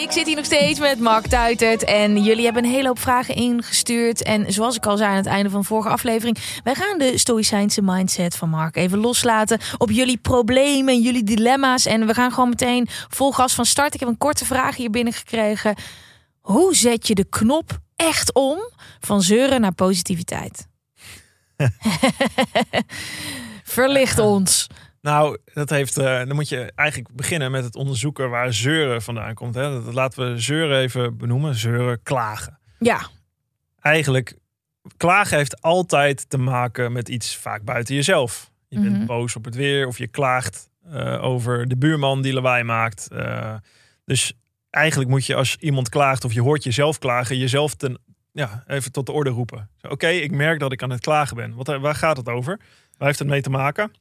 Ik zit hier nog steeds met Mark Tuitert. En jullie hebben een hele hoop vragen ingestuurd. En zoals ik al zei aan het einde van de vorige aflevering. Wij gaan de stoïcijnse mindset van Mark even loslaten. Op jullie problemen en jullie dilemma's. En we gaan gewoon meteen vol gas van start. Ik heb een korte vraag hier binnengekregen. Hoe zet je de knop echt om van zeuren naar positiviteit? Verlicht ons. Nou, dat heeft, eh, dan moet je eigenlijk beginnen met het onderzoeken waar zeuren vandaan komt. Hè. Dat laten we zeuren even benoemen. Zeuren, klagen. Ja, Eigenlijk, klagen heeft altijd te maken met iets vaak buiten jezelf. Je Mhm. bent boos op het weer of je klaagt eh, over de buurman die lawaai maakt. Eh, dus eigenlijk moet je als iemand klaagt of je hoort jezelf klagen, jezelf ten, ja, even tot de orde roepen. Oké, ik merk dat ik aan het klagen ben. Wat, waar gaat het over? Waar heeft het mee te maken?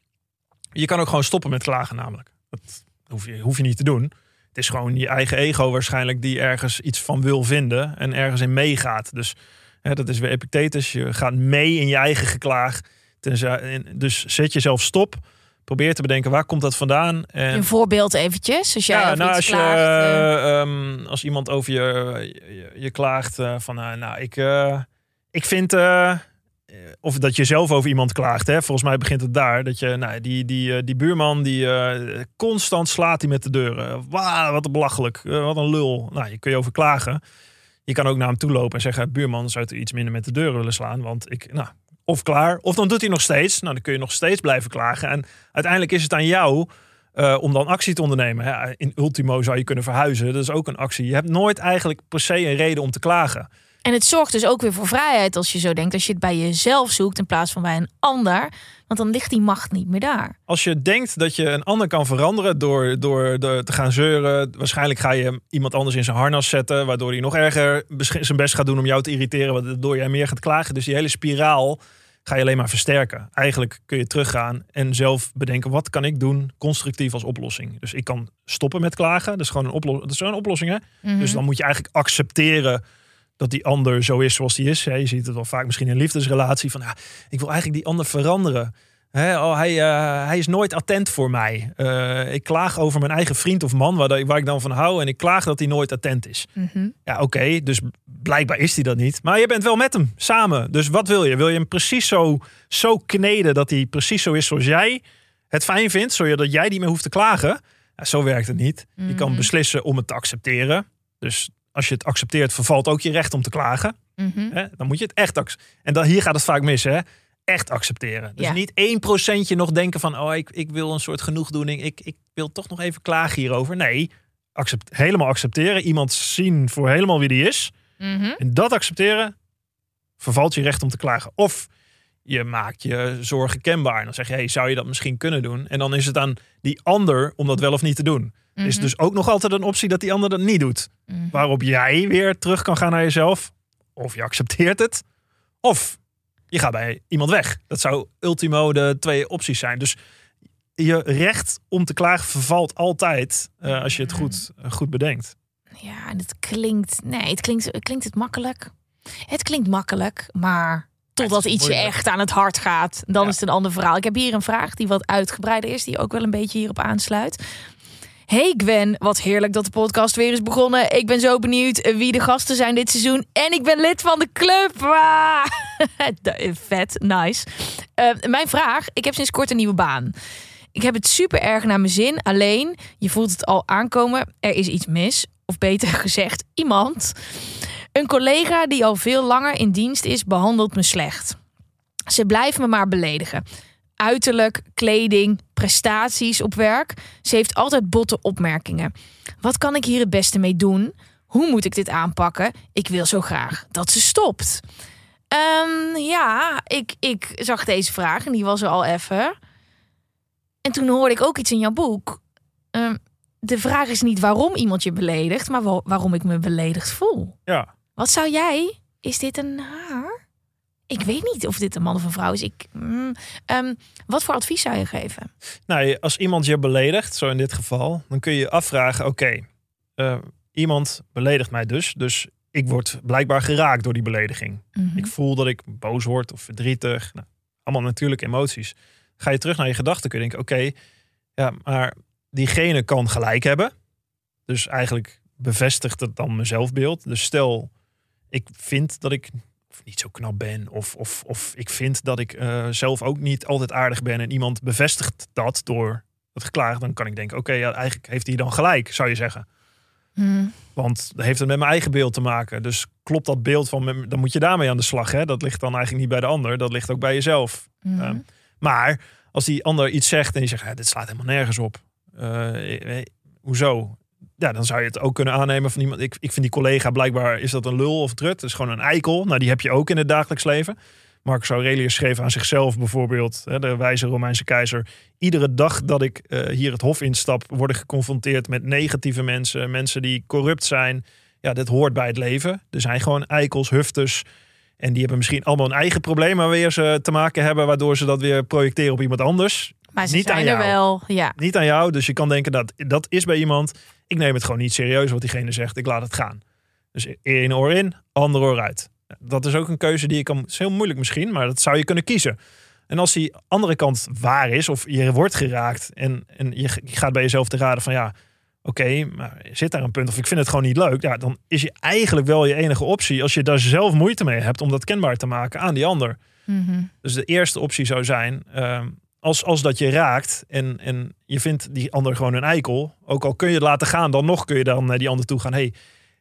Je kan ook gewoon stoppen met klagen namelijk. Dat hoef je, hoef je niet te doen. Het is gewoon je eigen ego waarschijnlijk die ergens iets van wil vinden en ergens in meegaat. Dus hè, dat is weer Epictetus. Je gaat mee in je eigen geklaag. Tenzij- en- Dus zet jezelf stop. Probeer te bedenken waar komt dat vandaan. En een voorbeeld eventjes. Als jij ja, nou, als, je, klaagt, eh. eh, ehm, als iemand over je, je, je klaagt eh, van, eh, nou, ik, eh, ik vind, eh, of dat je zelf over iemand klaagt, hè? volgens mij begint het daar, dat je, nou, die, die, eh, die buurman, die eh, constant slaat hij met de deuren. Wauw, wat belachelijk, eh, wat een lul. Nou, je kun je over klagen. Je kan ook naar hem toe lopen en zeggen, buurman, zou je iets minder met de deuren willen slaan, want ik, nou, of klaar, of dan doet hij nog steeds. Nou, dan kun je nog steeds blijven klagen. En uiteindelijk is het aan jou eh, om dan actie te ondernemen. In ultimo zou je kunnen verhuizen. Dat is ook een actie. Je hebt nooit eigenlijk per se een reden om te klagen. En het zorgt dus ook weer voor vrijheid als je zo denkt. Als je het bij jezelf zoekt in plaats van bij een ander. Want dan ligt die macht niet meer daar. Als je denkt dat je een ander kan veranderen door, door, door te gaan zeuren, waarschijnlijk ga je iemand anders in zijn harnas zetten, waardoor hij nog erger zijn best gaat doen om jou te irriteren, waardoor jij meer gaat klagen. Dus die hele spiraal ga je alleen maar versterken. Eigenlijk kun je teruggaan en zelf bedenken, wat kan ik doen constructief als oplossing? Dus ik kan stoppen met klagen, dat is gewoon een, oplo dat is een oplossing. Hè? Mhm. Dus dan moet je eigenlijk accepteren dat die ander zo is zoals die is. Hè, Je ziet het wel vaak misschien in een liefdesrelatie van, ja, ik wil eigenlijk die ander veranderen. Hè, oh, hij, eh, hij is nooit attent voor mij. Eh, ik klaag over mijn eigen vriend of man, waar, waar ik dan van hou. En ik klaag dat hij nooit attent is. Mhm. Ja, oké, dus blijkbaar is hij dat niet. Maar je bent wel met hem, samen. Dus wat wil je? Wil je hem precies zo, zo kneden dat hij precies zo is zoals jij het fijn vindt, zodat jij niet meer hoeft te klagen? Ja, zo werkt het niet. Je kan Mhm. beslissen om het te accepteren. Dus als je het accepteert, vervalt ook je recht om te klagen. Mhm. Hè? Dan moet je het echt accepteren. En dan, hier gaat het vaak mis, hè? Echt accepteren. Dus Ja. niet 1% nog denken van... oh, ik, ik wil een soort genoegdoening. Ik, ik wil toch nog even klagen hierover. Nee, accept, helemaal accepteren. Iemand zien voor helemaal wie die is. Mhm. En dat accepteren, vervalt je recht om te klagen. Of je maakt je zorgen kenbaar. En dan zeg je, hey, zou je dat misschien kunnen doen? En dan is het aan die ander om dat wel of niet te doen. Is Mhm. dus ook nog altijd een optie dat die ander dat niet doet. Mhm. Waarop jij weer terug kan gaan naar jezelf. Of je accepteert het. Of je gaat bij iemand weg. Dat zou ultimo de twee opties zijn. Dus je recht om te klagen vervalt altijd eh, als je het goed, goed bedenkt. Ja, en het klinkt. Nee, het klinkt, klinkt het makkelijk. Het klinkt makkelijk, maar totdat iets je echt aan het hart gaat, dan Ja. is het een ander verhaal. Ik heb hier een vraag die wat uitgebreider is, die ook wel een beetje hierop aansluit. Hey Gwen, wat heerlijk dat de podcast weer is begonnen. Ik ben zo benieuwd eh, wie de gasten zijn dit seizoen. En ik ben lid van de club. Ah! Vet, nice. Eh, mijn vraag, ik heb sinds kort een nieuwe baan. Ik heb het super erg naar mijn zin. Alleen, je voelt het al aankomen, er is iets mis. of beter gezegd iemand. Een collega die al veel langer in dienst is, behandelt me slecht. Ze blijft me maar beledigen. Uiterlijk, kleding, prestaties op werk. Ze heeft altijd botte opmerkingen. Wat kan ik hier het beste mee doen? Hoe moet ik dit aanpakken? Ik wil zo graag dat ze stopt. Ehm, ja, ik, ik zag deze vraag en die was er al even. En toen hoorde ik ook iets in jouw boek. Ehm, de vraag is niet waarom iemand je beledigt, maar wa- waarom ik me beledigd voel. Ja. Wat zou jij? Is dit een haar? Ik weet niet of dit een man of een vrouw is. Ik, mm, ehm, wat voor advies zou je geven? Nou, als iemand je beledigt, zo in dit geval, dan kun je je afvragen: oké, eh, iemand beledigt mij dus. Dus ik word blijkbaar geraakt door die belediging. Mhm. Ik voel dat ik boos word of verdrietig. Nou, allemaal natuurlijk emoties. Ga je terug naar je gedachten, kun je denken: oké, ja, maar diegene kan gelijk hebben. Dus eigenlijk bevestigt het dan mijn zelfbeeld. Dus stel, ik vind dat ik niet zo knap ben, of, of, of ik vind dat ik eh, zelf ook niet altijd aardig ben, en iemand bevestigt dat door het geklaagd, dan kan ik denken: oké, ja, eigenlijk heeft hij dan gelijk, zou je zeggen. Mm, Want dat heeft het met mijn eigen beeld te maken. Dus klopt dat beeld van, dan moet je daarmee aan de slag. Hè? Dat ligt dan eigenlijk niet bij de ander, dat ligt ook bij jezelf. mhm. Ehm, maar als die ander iets zegt en die zegt, dit slaat helemaal nergens op. Eh, eh, hoezo? Ja, dan zou je het ook kunnen aannemen van iemand. Ik, ik vind die collega blijkbaar, is dat een lul of trut? Dat is gewoon een eikel. Nou, die heb je ook in het dagelijks leven. Marcus Aurelius schreef aan zichzelf bijvoorbeeld, de wijze Romeinse keizer. Iedere dag dat ik eh, hier het hof instap, word ik geconfronteerd met negatieve mensen. Mensen die corrupt zijn. Ja, dit hoort bij het leven. Er zijn gewoon eikels, hufters. En die hebben misschien allemaal een eigen probleem waar weer ze te maken hebben, waardoor ze dat weer projecteren op iemand anders. maar ze niet zijn aan er jou. wel. Ja. Niet aan jou, dus je kan denken dat dat is bij iemand. Ik neem het gewoon niet serieus wat diegene zegt. Ik laat het gaan. Dus één oor in, ander oor uit. Dat is ook een keuze die je kan. Het is heel moeilijk misschien, maar dat zou je kunnen kiezen. En als die andere kant waar is, of je wordt geraakt en, en je, je gaat bij jezelf te raden van ja, oké, maar zit daar een punt of ik vind het gewoon niet leuk, ja, dan is je eigenlijk wel je enige optie als je daar zelf moeite mee hebt om dat kenbaar te maken aan die ander. Mhm. Dus de eerste optie zou zijn, ehm, als, als dat je raakt en, en je vindt die ander gewoon een eikel, ook al kun je het laten gaan, dan nog kun je dan naar die ander toe gaan. hey,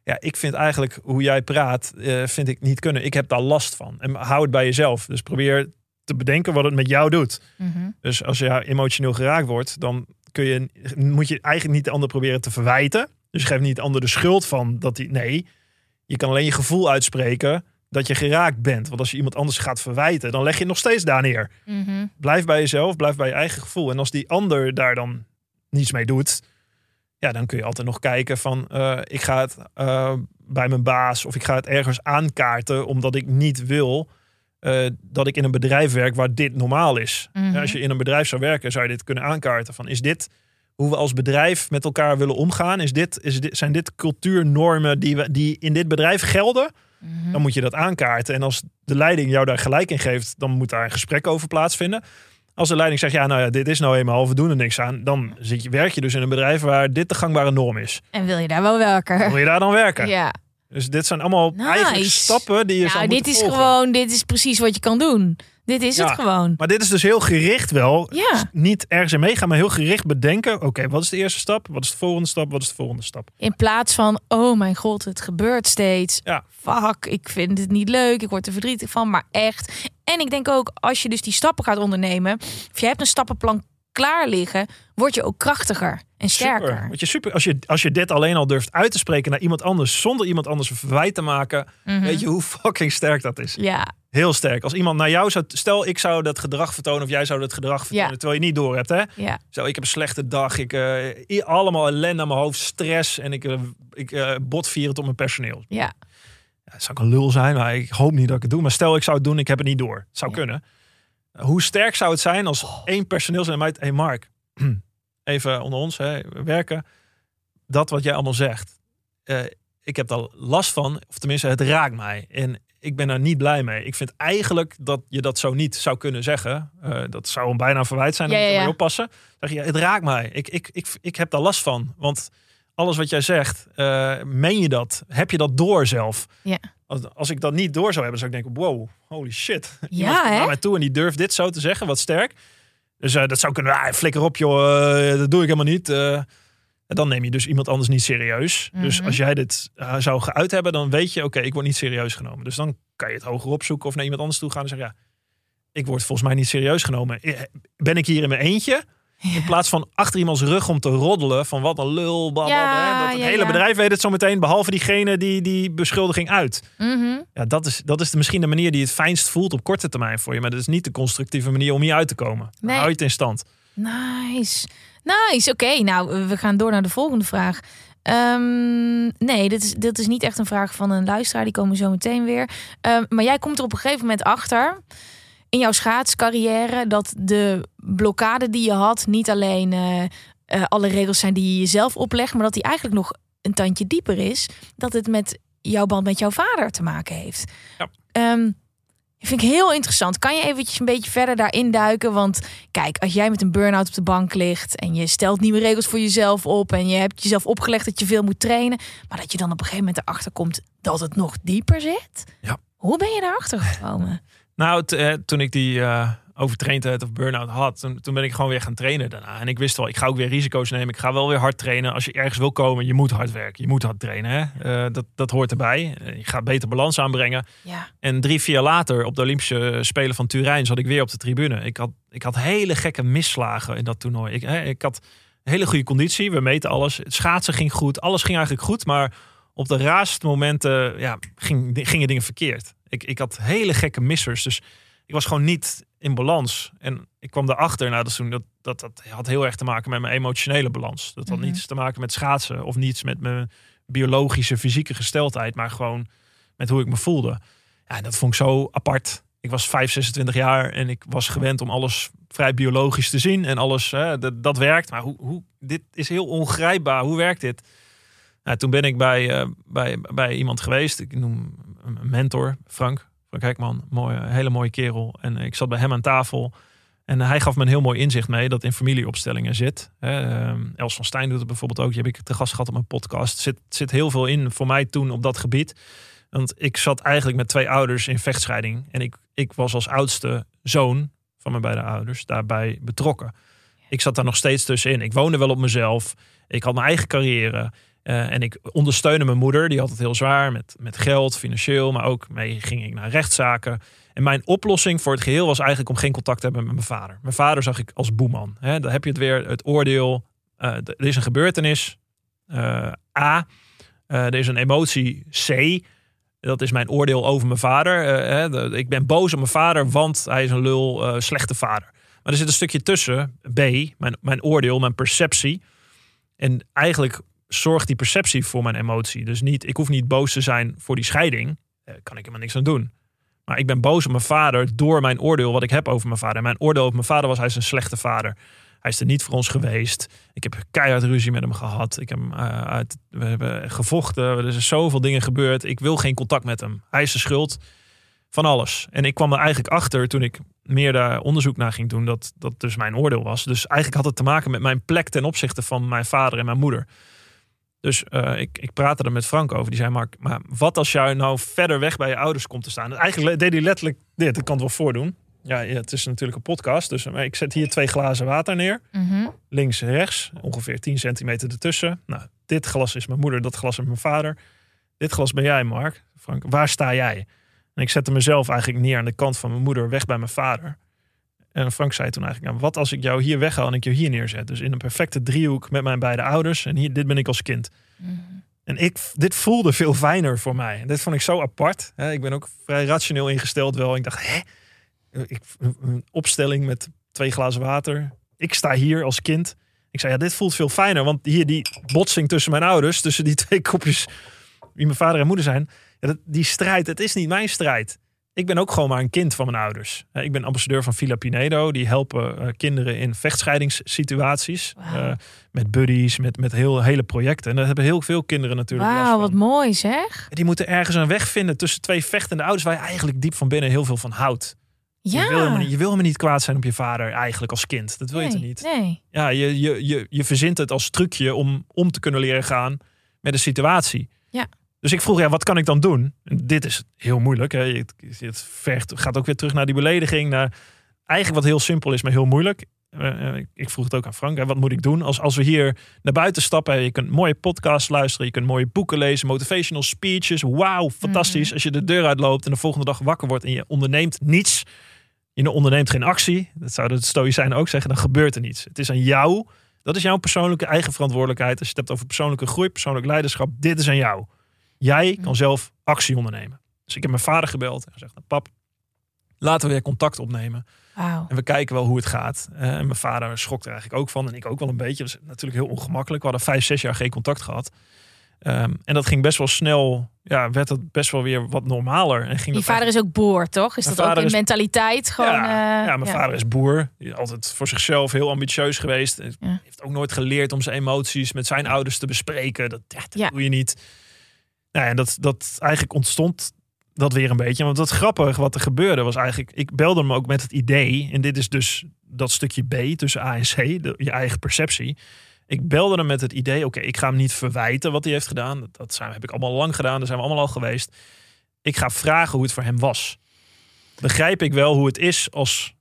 ja, ik vind eigenlijk hoe jij praat, eh, vind ik niet kunnen. Ik heb daar last van. En hou het bij jezelf. Dus probeer te bedenken wat het met jou doet. Mhm. Dus als je emotioneel geraakt wordt, dan kun je, moet je eigenlijk niet de ander proberen te verwijten. Dus je geeft niet de ander de schuld van dat hij. Nee, je kan alleen je gevoel uitspreken dat je geraakt bent. Want als je iemand anders gaat verwijten, dan leg je het nog steeds daar neer. Mhm. Blijf bij jezelf, blijf bij je eigen gevoel. En als die ander daar dan niets mee doet, ja, dan kun je altijd nog kijken van eh, ik ga het eh, bij mijn baas of ik ga het ergens aankaarten omdat ik niet wil eh, dat ik in een bedrijf werk waar dit normaal is. Mhm. Ja, als je in een bedrijf zou werken, zou je dit kunnen aankaarten van is dit hoe we als bedrijf met elkaar willen omgaan? Is dit, is dit, zijn dit cultuurnormen die, we, die in dit bedrijf gelden? Mhm. Dan moet je dat aankaarten. En als de leiding jou daar gelijk in geeft, dan moet daar een gesprek over plaatsvinden. Als de leiding zegt, ja, nou ja, dit is nou eenmaal, we doen er niks aan. Dan zit je, werk je dus in een bedrijf waar dit de gangbare norm is. En wil je daar wel werken? Wil je daar dan werken? Ja. Dus dit zijn allemaal Nice. eigenlijk stappen die je zou Nou, dit moeten is volgen. gewoon, dit is precies wat je kan doen. Dit is Ja. het gewoon. Maar dit is dus heel gericht wel. Ja. Niet ergens in meegaan, maar heel gericht bedenken. Oké, wat is de eerste stap? Wat is de volgende stap? Wat is de volgende stap? In plaats van, oh mijn god, het gebeurt steeds. Ja. Fuck, ik vind het niet leuk. Ik word er verdrietig van, maar echt. En ik denk ook, als je dus die stappen gaat ondernemen. Of je hebt een stappenplan klaar liggen. Word je ook krachtiger en sterker. Super. Want je super. Als je, als je dit alleen al durft uit te spreken naar iemand anders. Zonder iemand anders een verwijt te maken. Mhm. Weet je hoe fucking sterk dat is? Ja, Heel sterk. Als iemand naar jou zou... Stel, ik zou dat gedrag vertonen of jij zou dat gedrag vertonen. Ja. Terwijl je niet door hebt, hè? ja. Zo, ik heb een slechte dag. Ik, i- allemaal ellende aan mijn hoofd. Stress. En ik, eh, ik eh, botvier het op mijn personeel. Ja. Ja, zou ik een lul zijn, maar ik hoop niet dat ik het doe. Maar stel, ik zou het doen, ik heb het niet door. Het zou Ja. kunnen. Hoe sterk zou het zijn als één personeel zijn mij... hey Mark, even onder ons, hè, we werken. Dat wat jij allemaal zegt. eh, ik heb daar last van, of tenminste, het raakt mij. En ik ben er niet blij mee. Ik vind eigenlijk dat je dat zo niet zou kunnen zeggen. Eh, dat zou een bijna verwijt zijn, Ja, dan moet je ja, oppassen. Zeg je, het raakt mij. Ik, ik, ik, ik heb daar last van. Want alles wat jij zegt, eh, meen je dat? Heb je dat door zelf? Ja. Als, als ik dat niet door zou hebben, zou ik denken, wow, holy shit. Ja, hè? naar mij toe en die durft dit zo te zeggen, wat sterk. Dus eh, dat zou kunnen, ah, flikker op joh, eh, dat doe ik helemaal niet. Eh, dan neem je dus iemand anders niet serieus. Dus Mhm. als jij dit zou geuit hebben, dan weet je, oké, ik word niet serieus genomen. Dus dan kan je het hoger opzoeken of naar iemand anders toe gaan en zeggen, ja, ik word volgens mij niet serieus genomen. Ben ik hier in mijn eentje? In plaats van achter iemands rug om te roddelen van wat een lul. Ja, dat het ja, hele bedrijf weet het zo meteen, behalve diegene die die beschuldiging uit. Mhm. Ja, dat is, dat is de, misschien de manier die het fijnst voelt op korte termijn voor je. Maar dat is niet de constructieve manier om hier uit te komen. Nee. hou je het in stand. Nice. Nice. Oké, nou, we gaan door naar de volgende vraag. Ehm, nee, dit is, dit is niet echt een vraag van een luisteraar. Die komen zo meteen weer. Ehm, maar jij komt er op een gegeven moment achter... in jouw schaatscarrière... dat de blokkade die je had... niet alleen eh, eh, alle regels zijn die je jezelf oplegt... maar dat die eigenlijk nog een tandje dieper is. Dat het met jouw band met jouw vader te maken heeft. Ja. Ehm, vind ik heel interessant. Kan je eventjes een beetje verder daarin duiken? Want kijk, als jij met een burn-out op de bank ligt en je stelt nieuwe regels voor jezelf op en je hebt jezelf opgelegd dat je veel moet trainen, maar dat je dan op een gegeven moment erachter komt dat het nog dieper zit. Ja. Hoe ben je daarachter gekomen? Nou, eh, toen ik die overtraindheid of burn-out had, toen, toen ben ik gewoon weer gaan trainen daarna. En ik wist wel, ik ga ook weer risico's nemen. Ik ga wel weer hard trainen. Als je ergens wil komen, je moet hard werken. Je moet hard trainen. Hè? Eh, dat, dat hoort erbij. Je gaat beter balans aanbrengen. Ja. En drie, vier jaar later, op de Olympische Spelen van Turijn, zat ik weer op de tribune. Ik had, ik had hele gekke misslagen in dat toernooi. Ik, hè, ik had hele goede conditie. We meten alles. Het schaatsen ging goed. Alles ging eigenlijk goed. Maar op de raarste momenten ja, ging, gingen dingen verkeerd. Ik, ik had hele gekke missers. Dus ik was gewoon niet in balans. En ik kwam erachter, nou, dat, toen, dat, dat, dat had heel erg te maken met mijn emotionele balans. Dat had Mhm. niets te maken met schaatsen of niets met mijn biologische, fysieke gesteldheid, maar gewoon met hoe ik me voelde. Ja, en dat vond ik zo apart. Ik was 5, 26 jaar en ik was gewend om alles vrij biologisch te zien en alles, hè, dat, dat werkt. Maar hoe, hoe, dit is heel ongrijpbaar. Hoe werkt dit? Nou, toen ben ik bij, eh, bij, bij iemand geweest. Ik noem een mentor, Frank. Frank Hekman, mooie, hele mooie kerel. En ik zat bij hem aan tafel. En hij gaf me een heel mooi inzicht mee dat in familieopstellingen zit. Ehm, Els van Stijn doet het bijvoorbeeld ook. Die heb ik te gast gehad op mijn podcast. Zit, zit heel veel in voor mij toen op dat gebied. Want ik zat eigenlijk met twee ouders in vechtscheiding. En ik, ik was als oudste zoon van mijn beide ouders daarbij betrokken. Ik zat daar nog steeds tussenin. Ik woonde wel op mezelf. Ik had mijn eigen carrière. Eh, en ik ondersteunde mijn moeder. Die had het heel zwaar met, met geld, financieel. Maar ook mee ging ik naar rechtszaken. En mijn oplossing voor het geheel was eigenlijk om geen contact te hebben met mijn vader. Mijn vader zag ik als boeman. Hè, dan heb je het weer, het oordeel. D- er is een gebeurtenis. eh, A. Er is een emotie. C. Dat is mijn oordeel over mijn vader. Hè, ik ben boos op mijn vader, want hij is een lul, slechte vader. Maar er zit een stukje tussen. B. Mijn, mijn oordeel, mijn perceptie. En eigenlijk zorgt die perceptie voor mijn emotie. Dus niet, ik hoef niet boos te zijn voor die scheiding. Eh, kan ik helemaal niks aan doen. Maar ik ben boos op mijn vader door mijn oordeel wat ik heb over mijn vader. Mijn oordeel over mijn vader was, hij is een slechte vader. Hij is er niet voor ons geweest. Ik heb keihard ruzie met hem gehad. Ik heb eh, uit, we hebben gevochten. Er is zoveel dingen gebeurd. Ik wil geen contact met hem. Hij is de schuld van alles. En ik kwam er eigenlijk achter toen ik meer daar onderzoek naar ging doen. Dat dat dus mijn oordeel was. Dus eigenlijk had het te maken met mijn plek ten opzichte van mijn vader en mijn moeder. Dus eh, ik, ik praatte er met Frank over. Die zei, Mark, maar wat als jij nou verder weg bij je ouders komt te staan? Eigenlijk deed hij letterlijk dit. Ik kan het wel voordoen. Ja, ja, het is natuurlijk een podcast. Dus ik zet hier twee glazen water neer. Mhm. Links en rechts. Ongeveer 10 centimeter ertussen. Nou, dit glas is mijn moeder. Dat glas is mijn vader. Dit glas ben jij, Mark. Frank, waar sta jij? En ik zette mezelf eigenlijk neer aan de kant van mijn moeder. Weg bij mijn vader. En Frank zei toen eigenlijk, nou, wat als ik jou hier weghaal en ik jou hier neerzet? Dus in een perfecte driehoek met mijn beide ouders. En hier, dit ben ik als kind. Mhm. En ik, dit voelde veel fijner voor mij. En dit vond ik zo apart. Hè, Ik ben ook vrij rationeel ingesteld wel. Ik dacht, hè? Ik, een opstelling met twee glazen water. Ik sta hier als kind. Ik zei, ja, dit voelt veel fijner. Want hier die botsing tussen mijn ouders, tussen die twee kopjes, wie mijn vader en moeder zijn. Ja, dat, die strijd, het is niet mijn strijd. Ik ben ook gewoon maar een kind van mijn ouders. Eh, Ik ben ambassadeur van Villa Pinedo. Die helpen eh, kinderen in vechtscheidingssituaties. Wauw. Eh, met buddies, met, met heel, hele projecten. En daar hebben heel veel kinderen natuurlijk last Wauw, wat mooi zeg. Die moeten ergens een weg vinden tussen twee vechtende ouders... waar je eigenlijk diep van binnen heel veel van houdt. Ja. Je, wil helemaal niet, je wil niet kwaad zijn op je vader eigenlijk als kind. Dat wil je toch niet? Nee. Ja, je, je, je, je verzint het als trucje om om te kunnen leren gaan met een situatie. Dus ik vroeg, ja, wat kan ik dan doen? En dit is heel moeilijk. Hè? Het, het vergt, gaat ook weer terug naar die belediging. Naar eigenlijk wat heel simpel is, maar heel moeilijk. eh, eh, ik vroeg het ook aan Frank, hè, wat moet ik doen als, als we hier naar buiten stappen? Je kunt mooie podcasts luisteren, je kunt mooie boeken lezen, motivational speeches. Wauw, fantastisch. Mhm. Als je de deur uitloopt en de volgende dag wakker wordt en je onderneemt niets, je onderneemt geen actie, dat zou de stoïcijnen ook zeggen, dan gebeurt er niets. Het is aan jou, dat is jouw persoonlijke eigen verantwoordelijkheid. Als je het hebt over persoonlijke groei, persoonlijk leiderschap, dit is aan jou. Jij kan Mhm. zelf actie ondernemen. Dus ik heb mijn vader gebeld en gezegd, nou, pap, laten we weer contact opnemen. Wauw. En we kijken wel hoe het gaat. Eh, en mijn vader schrok er eigenlijk ook van. En ik ook wel een beetje. Dat is natuurlijk heel ongemakkelijk. We hadden vijf, zes jaar geen contact gehad. Ehm, en dat ging best wel snel. Ja, werd het best wel weer wat normaler. En ging Je dat vader is ook boer, toch? Is Mijn dat ook in is- mentaliteit? Gewoon, ja, eh, ja, mijn vader is boer. Die is altijd voor zichzelf heel ambitieus geweest. Ja. Heeft ook nooit geleerd om zijn emoties met zijn ouders te bespreken. Dat, dat Ja. doe je niet. Nou, ja, en dat, dat eigenlijk ontstond dat weer een beetje. Want wat grappig wat er gebeurde was eigenlijk... Ik belde hem ook met het idee. En dit is dus dat stukje B tussen A en C. De, je eigen perceptie. Ik belde hem met het idee... Oké, ik ga hem niet verwijten wat hij heeft gedaan. Dat, dat zijn, heb ik allemaal lang gedaan. Daar zijn we allemaal al geweest. Ik ga vragen hoe het voor hem was. Begrijp ik wel hoe het is als...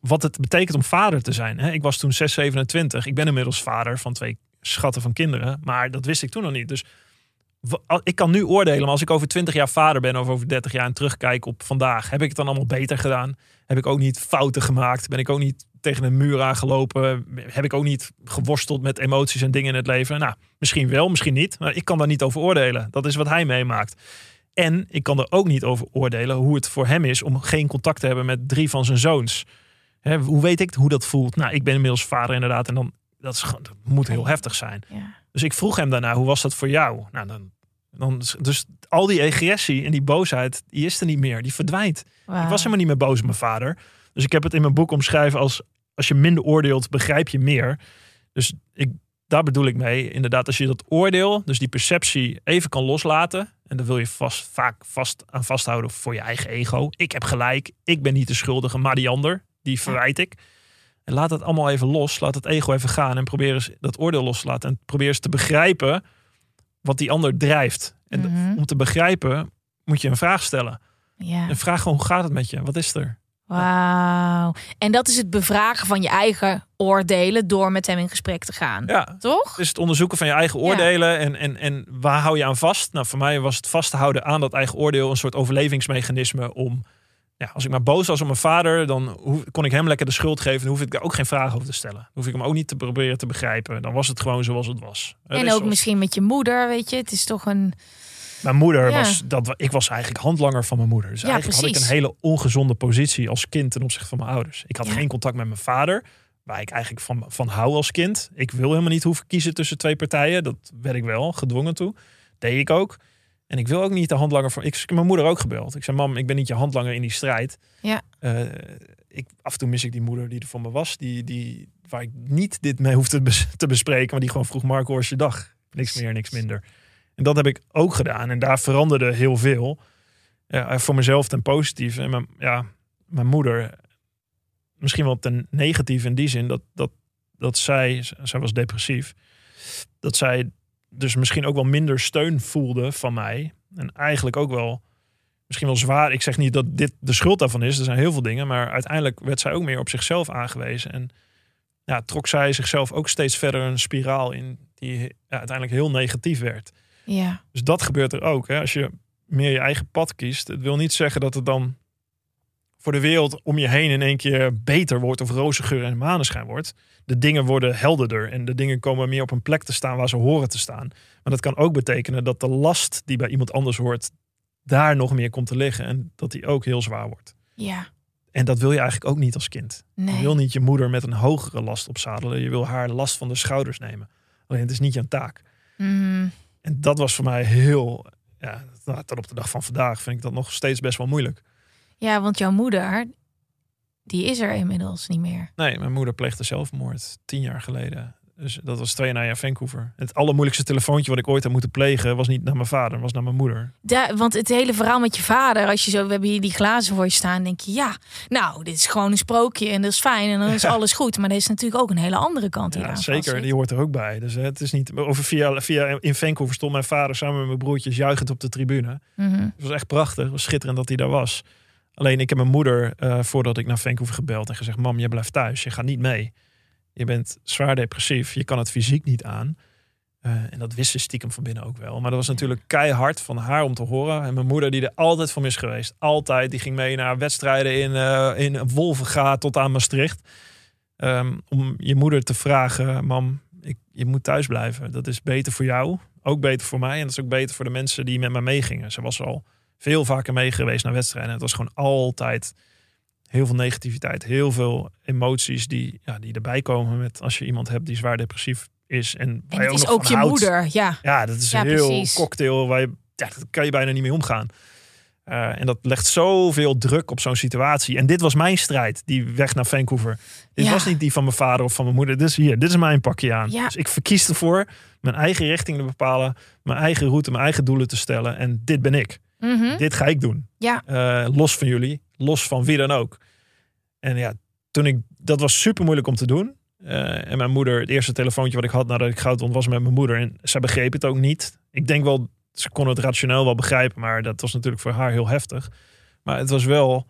Wat het betekent om vader te zijn. Hè? Ik was toen 6, 27. Ik ben inmiddels vader van twee schatten van kinderen. Maar dat wist ik toen nog niet. Dus ik kan nu oordelen, maar als ik over 20 jaar vader ben of over 30 jaar en terugkijk op vandaag, heb ik het dan allemaal beter gedaan? Heb ik ook niet fouten gemaakt? Ben ik ook niet tegen een muur aangelopen? Heb ik ook niet geworsteld met emoties en dingen in het leven? Nou, misschien wel, misschien niet. Maar ik kan daar niet over oordelen. Dat is wat hij meemaakt. En ik kan er ook niet over oordelen hoe het voor hem is om geen contact te hebben met drie van zijn zoons. Hoe weet ik hoe dat voelt? Nou, ik ben inmiddels vader inderdaad. En dan, dat, dat moet heel heftig zijn. Ja. Dus ik vroeg hem daarna, hoe was dat voor jou? Nou, dan, dan, dus al die agressie en die boosheid, die is er niet meer. Die verdwijnt. Ik was helemaal niet meer boos op mijn vader. Dus ik heb het in mijn boek omschrijven als... als je minder oordeelt, begrijp je meer. Dus ik, daar bedoel ik mee. Inderdaad, als je dat oordeel, dus die perceptie even kan loslaten... en daar wil je vast, vaak vast aan vasthouden voor je eigen ego. Ik heb gelijk, ik ben niet de schuldige, maar die ander. Die verwijt ik. En laat het allemaal even los. Laat het ego even gaan. En probeer eens dat oordeel los te laten. En probeer eens te begrijpen wat die ander drijft. En Mhm. om te begrijpen moet je een vraag stellen. Ja. En vraag gewoon, hoe gaat het met je? Wat is er? Wauw. En dat is het bevragen van je eigen oordelen door met hem in gesprek te gaan. Ja, Toch? het is het onderzoeken van je eigen oordelen. En, en, en waar hou je aan vast? Nou, voor mij was het vasthouden aan dat eigen oordeel een soort overlevingsmechanisme om... Ja, als ik maar boos was op mijn vader, dan hoef- kon ik hem lekker de schuld geven. Dan hoef ik daar ook geen vragen over te stellen. Dan hoef ik hem ook niet te proberen te begrijpen. Dan was het gewoon zoals het was. En is ook zoals- misschien met je moeder, weet je. Het is toch een... Mijn moeder Ja. was, dat, ik was eigenlijk handlanger van mijn moeder. Dus Ja, eigenlijk had ik een hele ongezonde positie als kind ten opzichte van mijn ouders. Ik had Ja. geen contact met mijn vader, waar ik eigenlijk van, van hou als kind. Ik wil helemaal niet hoeven kiezen tussen twee partijen. Dat werd ik wel gedwongen toe. Deed ik ook. En ik wil ook niet de handlanger van. Ik heb mijn moeder ook gebeld. Ik zei: Mam, ik ben niet je handlanger in die strijd. Ja. Eh, ik, af en toe mis ik die moeder die er voor me was. Die, die, waar ik niet dit mee hoefde te bes- te bespreken. Maar die gewoon vroeg: Marco, hoe is je dag? Niks meer, niks minder. En dat heb ik ook gedaan. En daar veranderde heel veel. Ja, voor mezelf ten positieve. En mijn, ja, mijn moeder, misschien wel ten negatieve in die zin, dat, dat, dat zij, zij was depressief, dat zij dus misschien ook wel minder steun voelde van mij. En eigenlijk ook wel, misschien wel zwaar. Ik zeg niet dat dit de schuld daarvan is. Er zijn heel veel dingen. Maar uiteindelijk werd zij ook meer op zichzelf aangewezen. En ja, trok zij zichzelf ook steeds verder een spiraal in die ja, uiteindelijk heel negatief werd. Ja. Dus dat gebeurt er ook. Hè? Als je meer je eigen pad kiest. Het wil niet zeggen dat het dan voor de wereld om je heen in één keer beter wordt of roze geur en maneschijn wordt. De dingen worden helderder en de dingen komen meer op een plek te staan waar ze horen te staan. Maar dat kan ook betekenen dat de last die bij iemand anders hoort, daar nog meer komt te liggen en dat die ook heel zwaar wordt. Ja. En dat wil je eigenlijk ook niet als kind. Je Nee. wil niet je moeder met een hogere last opzadelen. Je wil haar last van de schouders nemen. Alleen het is niet jouw taak. Mhm. En dat was voor mij heel, ja, tot op de dag van vandaag vind ik dat nog steeds best wel moeilijk. Ja, want jouw moeder, die is er inmiddels niet meer. Nee, mijn moeder pleegde zelfmoord tien jaar geleden. Dus dat was twee jaar Vancouver. Het allermoeilijkste telefoontje wat ik ooit heb moeten plegen was niet naar mijn vader, was naar mijn moeder. Want het hele verhaal met je vader, als je zo, we hebben hier die glazen voor je staan, denk je, ja, nou, dit is gewoon een sprookje en dat is fijn en dan is Ja. alles goed. Maar er is natuurlijk ook een hele andere kant Ja, zeker, die hoort er ook bij. Dus hè, het is niet over via, via in Vancouver stond mijn vader samen met mijn broertjes juichend op de tribune. Mhm. Het was echt prachtig, het was schitterend dat hij daar was. Alleen ik heb mijn moeder, eh, voordat ik naar Vancouver gebeld en gezegd: Mam, je blijft thuis. Je gaat niet mee. Je bent zwaar depressief. Je kan het fysiek niet aan. Eh, en dat wist ze stiekem van binnen ook wel. Maar dat was natuurlijk keihard van haar om te horen. En mijn moeder, die er altijd van is geweest. Altijd. Die ging mee naar wedstrijden in, uh, in Wolvenga tot aan Maastricht. Um, om je moeder te vragen: Mam, ik, je moet thuis blijven. Dat is beter voor jou. Ook beter voor mij. En dat is ook beter voor de mensen die met me meegingen. Ze was al veel vaker mee geweest naar wedstrijden. Het was gewoon altijd heel veel negativiteit, heel veel emoties die, ja, die erbij komen met als je iemand hebt die zwaar depressief is. En, en het is ook je moeder, ja. Ja, dat is een heel cocktail waar je, ja, dat kan je bijna niet mee omgaan. Uh, en dat legt zoveel druk op zo'n situatie. En dit was mijn strijd, die weg naar Vancouver. Dit was niet die van mijn vader of van mijn moeder. Dus hier, dit is mijn pakje aan. Ja. Dus ik verkies ervoor mijn eigen richting te bepalen, mijn eigen route, mijn eigen doelen te stellen. En dit ben ik. Mhm. Dit ga ik doen. Ja. Uh, los van jullie, los van wie dan ook. En ja, toen ik, dat was super moeilijk om te doen. Uh, en mijn moeder, het eerste telefoontje wat ik had nadat ik goud won, was met mijn moeder. En zij begreep het ook niet. Ik denk wel, ze kon het rationeel wel begrijpen, maar dat was natuurlijk voor haar heel heftig. Maar het was wel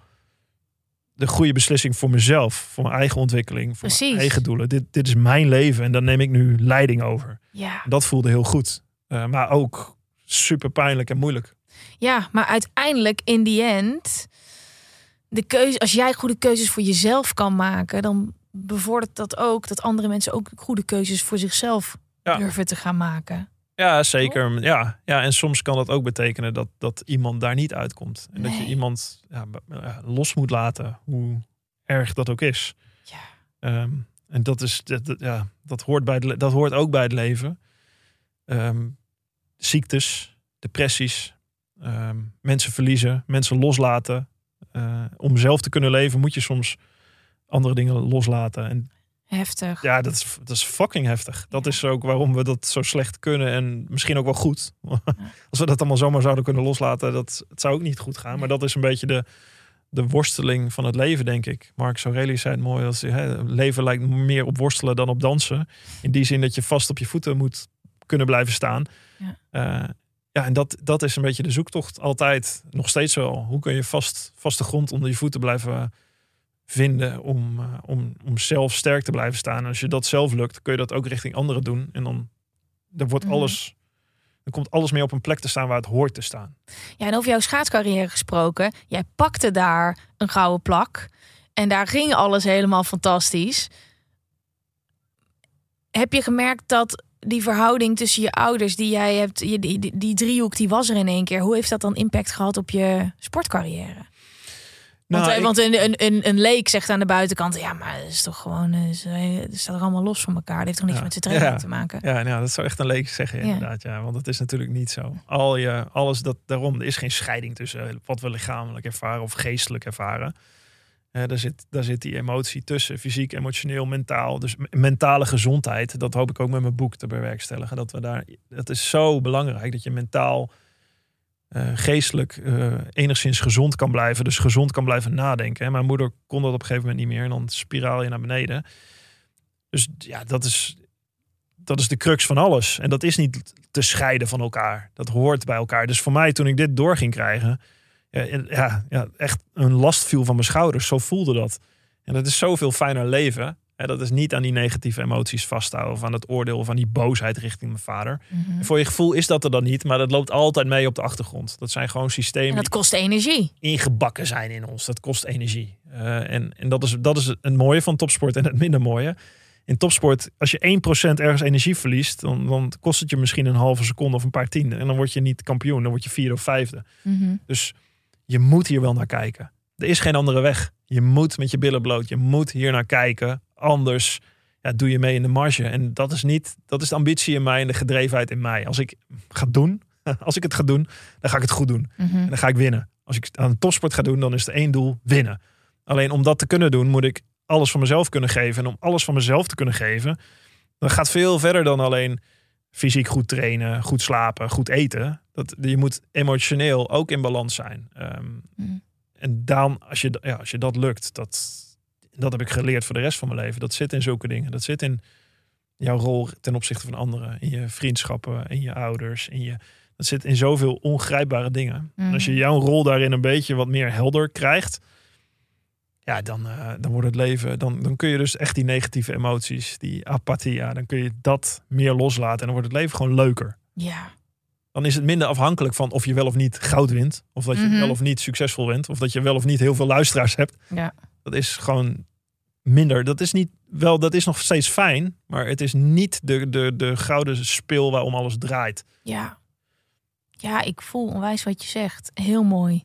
de goede beslissing voor mezelf, voor mijn eigen ontwikkeling, voor mijn eigen doelen. Dit, dit is mijn leven en daar neem ik nu leiding over. Ja. Dat voelde heel goed. Uh, maar ook super pijnlijk en moeilijk. Ja, maar uiteindelijk in die end, de keuze, als jij goede keuzes voor jezelf kan maken, dan bevordert dat ook dat andere mensen ook goede keuzes voor zichzelf durven te gaan maken. Ja, zeker. Ja, ja, en soms kan dat ook betekenen dat, dat iemand daar niet uitkomt. En dat je iemand ja, los moet laten, hoe erg dat ook is. Ja. Ehm, en dat, is, dat, ja, dat, hoort bij de, dat hoort ook bij het leven. Um, ziektes, depressies, um, mensen verliezen, mensen loslaten. Uh, om zelf te kunnen leven moet je soms andere dingen loslaten. En heftig. Ja, dat is, dat is fucking heftig. Dat is ook waarom we dat zo slecht kunnen en misschien ook wel goed. Als we dat allemaal zomaar zouden kunnen loslaten, dat het zou ook niet goed gaan. Maar dat is een beetje de, de worsteling van het leven, denk ik. Mark Aurelius zei het mooi, als hè, leven lijkt meer op worstelen dan op dansen. In die zin dat je vast op je voeten moet kunnen blijven staan. Ja. Uh, ja, en dat, dat is een beetje de zoektocht altijd. Nog steeds wel. Hoe kun je vast, vaste grond onder je voeten blijven vinden om, uh, om, om zelf sterk te blijven staan. En als je dat zelf lukt, kun je dat ook richting anderen doen. En dan, dan wordt mhm. alles, dan komt alles meer op een plek te staan waar het hoort te staan. Ja, en over jouw schaatscarrière gesproken. Jij pakte daar een gouden plak. En daar ging alles helemaal fantastisch. Heb je gemerkt dat die verhouding tussen je ouders die jij hebt, die, die, die driehoek, die was er in één keer. Hoe heeft dat dan impact gehad op je sportcarrière? Nou, want, eh, want een, een, een, een leek zegt aan de buitenkant, ja, maar het is toch gewoon, het eh, staat er allemaal los van elkaar. Dat heeft toch niks met zijn training te maken. Ja, nou, dat zou echt een leek zeggen, inderdaad. Ja, want dat is natuurlijk niet zo. Al je, alles dat daarom, er is geen scheiding tussen wat we lichamelijk ervaren of geestelijk ervaren. Daar, zit, daar zit die emotie tussen, fysiek, emotioneel, mentaal. Dus mentale gezondheid, dat hoop ik ook met mijn boek te bewerkstelligen. Dat we daar, dat is zo belangrijk dat je mentaal, uh, geestelijk uh, enigszins gezond kan blijven. Dus gezond kan blijven nadenken. Mijn moeder kon dat op een gegeven moment niet meer en dan spiraal je naar beneden. Dus ja, dat is, dat is de crux van alles. En dat is niet te scheiden van elkaar. Dat hoort bij elkaar. Dus voor mij, toen ik dit door ging krijgen ja, ja, echt een last viel van mijn schouders. Zo voelde dat. En dat is zoveel fijner leven. En dat is niet aan die negatieve emoties vasthouden. Of aan het oordeel of aan die boosheid richting mijn vader. Mhm. Voor je gevoel is dat er dan niet. Maar dat loopt altijd mee op de achtergrond. Dat zijn gewoon systemen. En dat kost energie. Ingebakken zijn in ons. Dat kost energie. Uh, en en dat, is, dat is het mooie van topsport en het minder mooie. In topsport, als je 1% ergens energie verliest, dan, dan kost het je misschien een halve seconde of een paar tienden. En dan word je niet kampioen, dan word je vierde of vijfde. Mm Dus je moet hier wel naar kijken. Er is geen andere weg. Je moet met je billen bloot. Je moet hier naar kijken. Anders ja, doe je mee in de marge. En dat is niet, dat is de ambitie in mij en de gedrevenheid in mij. Als ik ga doen, als ik het ga doen, dan ga ik het goed doen. Mhm. En dan ga ik winnen. Als ik aan topsport ga doen, dan is er één doel: winnen. Alleen om dat te kunnen doen, moet ik alles van mezelf kunnen geven. En om alles van mezelf te kunnen geven, dan gaat veel verder dan alleen fysiek goed trainen, goed slapen, goed eten. Dat, je moet emotioneel ook in balans zijn. Ehm, mm. En dan, als je, ja, als je dat lukt, dat, dat heb ik geleerd voor de rest van mijn leven. Dat zit in zulke dingen. Dat zit in jouw rol ten opzichte van anderen. In je vriendschappen, in je ouders, in je Dat zit in zoveel ongrijpbare dingen. En als je Mhm. jouw rol daarin een beetje wat meer helder krijgt, ja, dan, eh, dan wordt het leven, dan, dan kun je dus echt die negatieve emoties, die apathie, ja, dan kun je dat meer loslaten en dan wordt het leven gewoon leuker. Ja. Dan is het minder afhankelijk van of je wel of niet goud wint, of dat je Mhm. wel of niet succesvol bent, of dat je wel of niet heel veel luisteraars hebt. Ja. Dat is gewoon minder. Dat is niet wel, dat is nog steeds fijn, maar het is niet de, de, de gouden speel waarom alles draait. Ja. Ja, ik voel onwijs wat je zegt. Heel mooi.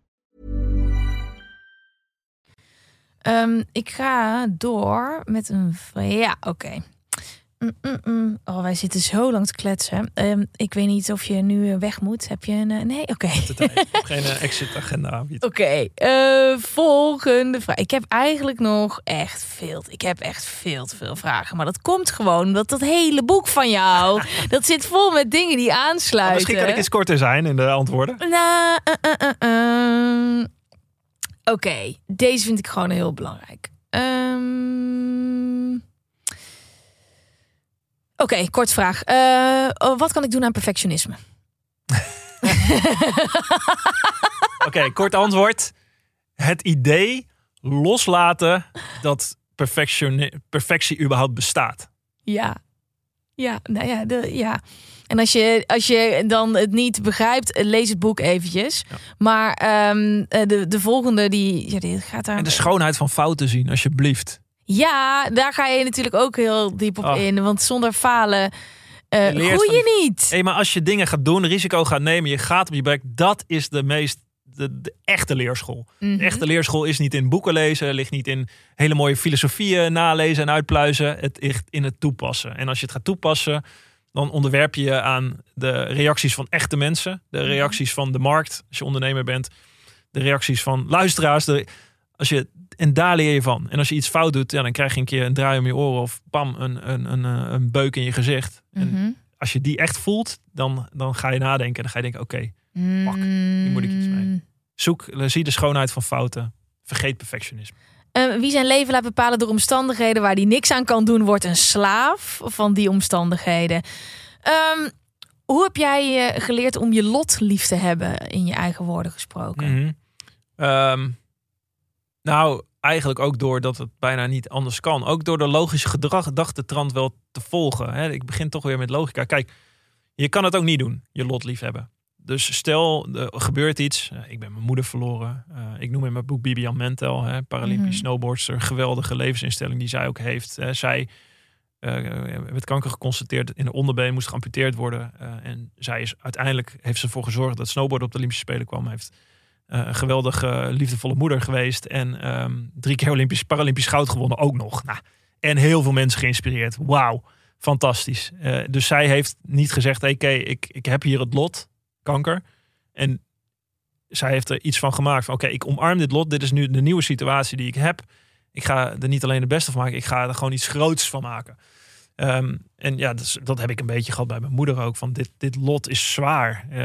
Ehm, ik ga door met een... Ja, oké. Mm, mm, mm. Oh, wij zitten zo lang te kletsen. Ehm, ik weet niet of je nu weg moet. Heb je een... eh, Nee? Oké. Ik heb geen eh, exit agenda aanbieden. Oké, eh, volgende vraag. Ik heb eigenlijk nog echt veel. Ik heb echt veel te veel vragen. Maar dat komt gewoon omdat dat hele boek van jou. dat zit vol met dingen die aansluiten. Misschien kan ik eens korter zijn in de antwoorden. Nou, eh, eh, Oké, deze vind ik gewoon heel belangrijk. Ehm, Oké, kort vraag. Eh, oh, wat kan ik doen aan perfectionisme? Oké, kort antwoord. Het idee loslaten dat perfectie überhaupt bestaat. Ja. Ja, nou ja, de, ja. En als je, als je dan het niet begrijpt, eh, lees het boek eventjes. Maar ehm, eh, de, de volgende, die, ja, die gaat daar... En de schoonheid van fouten zien, alsjeblieft. Ja, daar ga je natuurlijk ook heel diep op Oh. in. Want zonder falen eh Je je niet. Hé, maar als je dingen gaat doen, risico gaat nemen, je gaat op je bek, dat is de meest, de, de echte leerschool. Mhm. De echte leerschool is niet in boeken lezen, ligt niet in hele mooie filosofieën nalezen en uitpluizen. Het ligt in het toepassen. En als je het gaat toepassen, dan onderwerp je je aan de reacties van echte mensen, de reacties van de markt, als je ondernemer bent, de reacties van luisteraars. De, als je, en daar leer je van. En als je iets fout doet, ja, dan krijg je een keer een draai om je oren of pam, een, een, een, eh, een beuk in je gezicht. En Mhm. als je die echt voelt, dan, dan ga je nadenken. Dan ga je denken, oké, Pak, hier moet ik iets mee. zoek, eh, zie de schoonheid van fouten. Vergeet perfectionisme. Eh, wie zijn leven laat bepalen door omstandigheden waar hij niks aan kan doen, wordt een slaaf van die omstandigheden. Ehm, hoe heb jij eh, geleerd om je lot lief te hebben, in je eigen woorden gesproken? Mhm. Ehm, nou, eigenlijk ook doordat het bijna niet anders kan. Ook door de logische gedrag, gedachtetrand wel te volgen. Hè. Ik begin toch weer met logica. Kijk, je kan het ook niet doen, je lot lief hebben. Dus stel, er gebeurt iets. Ik ben mijn moeder verloren. Eh, ik noem in mijn boek Bibian Mentel, hè, Paralympisch Mhm. snowboardster. Geweldige levensinstelling die zij ook heeft. Zij eh, werd kanker geconstateerd in de onderbeen, moest geamputeerd worden. Eh, en zij is uiteindelijk heeft ze ervoor gezorgd dat snowboard op de Olympische Spelen kwam. Heeft een geweldige, liefdevolle moeder geweest. En ehm, drie keer Olympisch, Paralympisch goud gewonnen ook nog. Nou, en heel veel mensen geïnspireerd. Wauw, fantastisch. Dus zij heeft niet gezegd, oké, ik, ik heb hier het lot, kanker. En zij heeft er iets van gemaakt van, oké, ik omarm dit lot. Dit is nu de nieuwe situatie die ik heb. Ik ga er niet alleen het beste van maken, ik ga er gewoon iets groots van maken. Ehm, en ja, dat, heb ik een beetje gehad bij mijn moeder ook. Van dit, dit lot is zwaar, eh,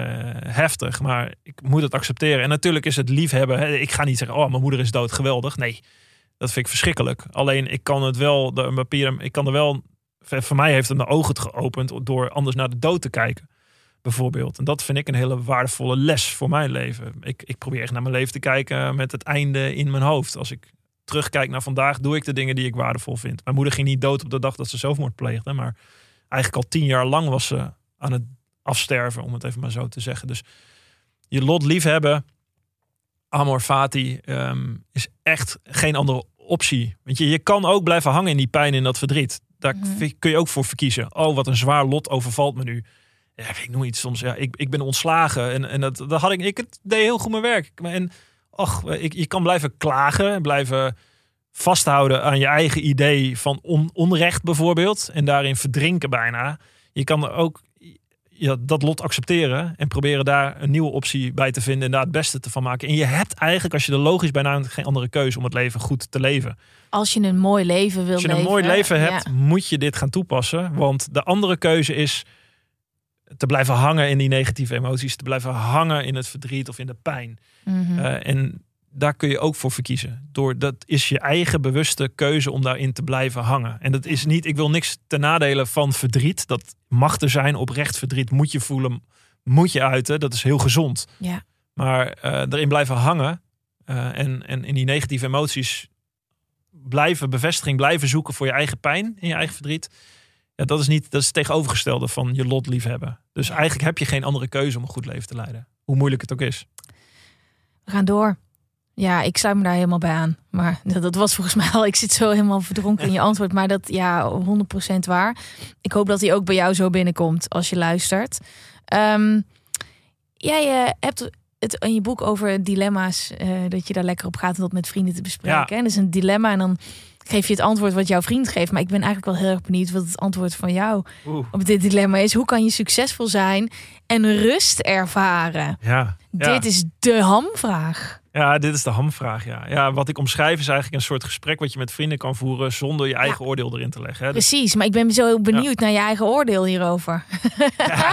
heftig, maar ik moet het accepteren. En natuurlijk is het liefhebben. Hè. Ik ga niet zeggen, oh, mijn moeder is dood, geweldig. Nee, dat vind ik verschrikkelijk. Alleen ik kan het wel, de, papier, ik kan er wel, voor mij heeft het mijn ogen geopend door anders naar de dood te kijken. Bijvoorbeeld. En dat vind ik een hele waardevolle les voor mijn leven. Ik, ik probeer echt naar mijn leven te kijken met het einde in mijn hoofd. Als ik terugkijk naar vandaag, doe ik de dingen die ik waardevol vind. Mijn moeder ging niet dood op de dag dat ze zelfmoord pleegde. Maar eigenlijk al tien jaar lang was ze aan het afsterven, om het even maar zo te zeggen. Dus je lot liefhebben, amor fati, ehm, is echt geen andere optie. Want je, je kan ook blijven hangen in die pijn en dat verdriet. Daar Mhm. kun je ook voor verkiezen. Oh, wat een zwaar lot overvalt me nu. Ja, ik noem iets soms. Ja, ik, ik ben ontslagen en, en dat, dat had ik. Ik het deed heel goed mijn werk. En ach, ik, je kan blijven klagen, blijven vasthouden aan je eigen idee van on, onrecht bijvoorbeeld. En daarin verdrinken bijna. Je kan er ook ja, dat lot accepteren en proberen daar een nieuwe optie bij te vinden en daar het beste te van maken. En je hebt eigenlijk, als je er logisch bij nadenkt, geen andere keuze om het leven goed te leven. Als je een mooi leven wil Als je leven. een mooi leven hebt, ja. moet je dit gaan toepassen. Want de andere keuze is te blijven hangen in die negatieve emoties, te blijven hangen in het verdriet of in de pijn. Mhm. Eh, en daar kun je ook voor verkiezen. Door, dat is je eigen bewuste keuze om daarin te blijven hangen. En dat is niet, ik wil niks ten nadele van verdriet. Dat mag er zijn, oprecht verdriet moet je voelen, moet je uiten. Dat is heel gezond. Ja. Maar eh, erin blijven hangen eh, en, en in die negatieve emoties blijven bevestiging, blijven zoeken voor je eigen pijn en je eigen verdriet. Ja, dat is niet, dat is het tegenovergestelde van je lot liefhebben. Dus eigenlijk heb je geen andere keuze om een goed leven te leiden. Hoe moeilijk het ook is. We gaan door. Ja, ik sluit me daar helemaal bij aan. Maar dat, dat was volgens mij al. Ik zit zo helemaal verdronken in je antwoord. Maar dat, ja, 100% waar. Ik hoop dat hij ook bij jou zo binnenkomt als je luistert. Ehm, jij eh, hebt het in je boek over dilemma's. eh, dat je daar lekker op gaat om dat met vrienden te bespreken. Ja. En dat is een dilemma en dan geef je het antwoord wat jouw vriend geeft. Maar ik ben eigenlijk wel heel erg benieuwd wat het antwoord van jou Oeh. op dit dilemma is. Hoe kan je succesvol zijn en rust ervaren? Ja, ja. Dit is de hamvraag. ja, dit is de hamvraag. Ja. ja, wat ik omschrijf is eigenlijk een soort gesprek wat je met vrienden kan voeren zonder je eigen oordeel erin te leggen. Hè. Dus, Precies, maar ik ben zo benieuwd naar je eigen oordeel hierover.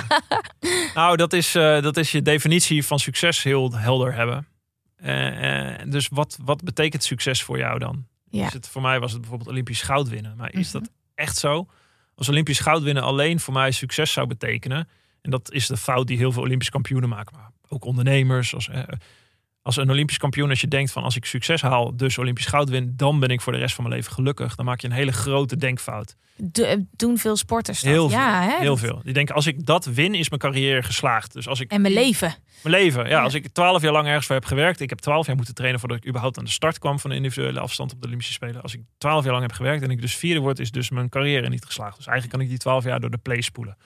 nou, dat is, eh, dat is je definitie van succes heel helder hebben. Eh, eh, dus wat, wat betekent succes voor jou dan? Ja. Is het, voor mij was het bijvoorbeeld Olympisch goud winnen. Maar is Mhm. dat echt zo? Als Olympisch goud winnen alleen voor mij succes zou betekenen. En dat is de fout die heel veel Olympisch kampioenen maken. Maar ook ondernemers. Als, eh, als een Olympisch kampioen, als je denkt van als ik succes haal, dus Olympisch goud win, dan ben ik voor de rest van mijn leven gelukkig. Dan maak je een hele grote denkfout. Do- eh, doen veel sporters dat? Heel veel. ja, hè? Heel veel. Die denken als ik dat win, is mijn carrière geslaagd. Dus als ik En mijn leven. mijn leven. Ja, Ja. als ik twaalf jaar lang ergens voor heb gewerkt. Ik heb twaalf jaar moeten trainen voordat ik überhaupt aan de start kwam van de individuele afstand op de Olympische Spelen. Als ik twaalf jaar lang heb gewerkt en ik dus vierde word, is dus mijn carrière niet geslaagd. Dus eigenlijk kan ik die twaalf jaar door de play spoelen.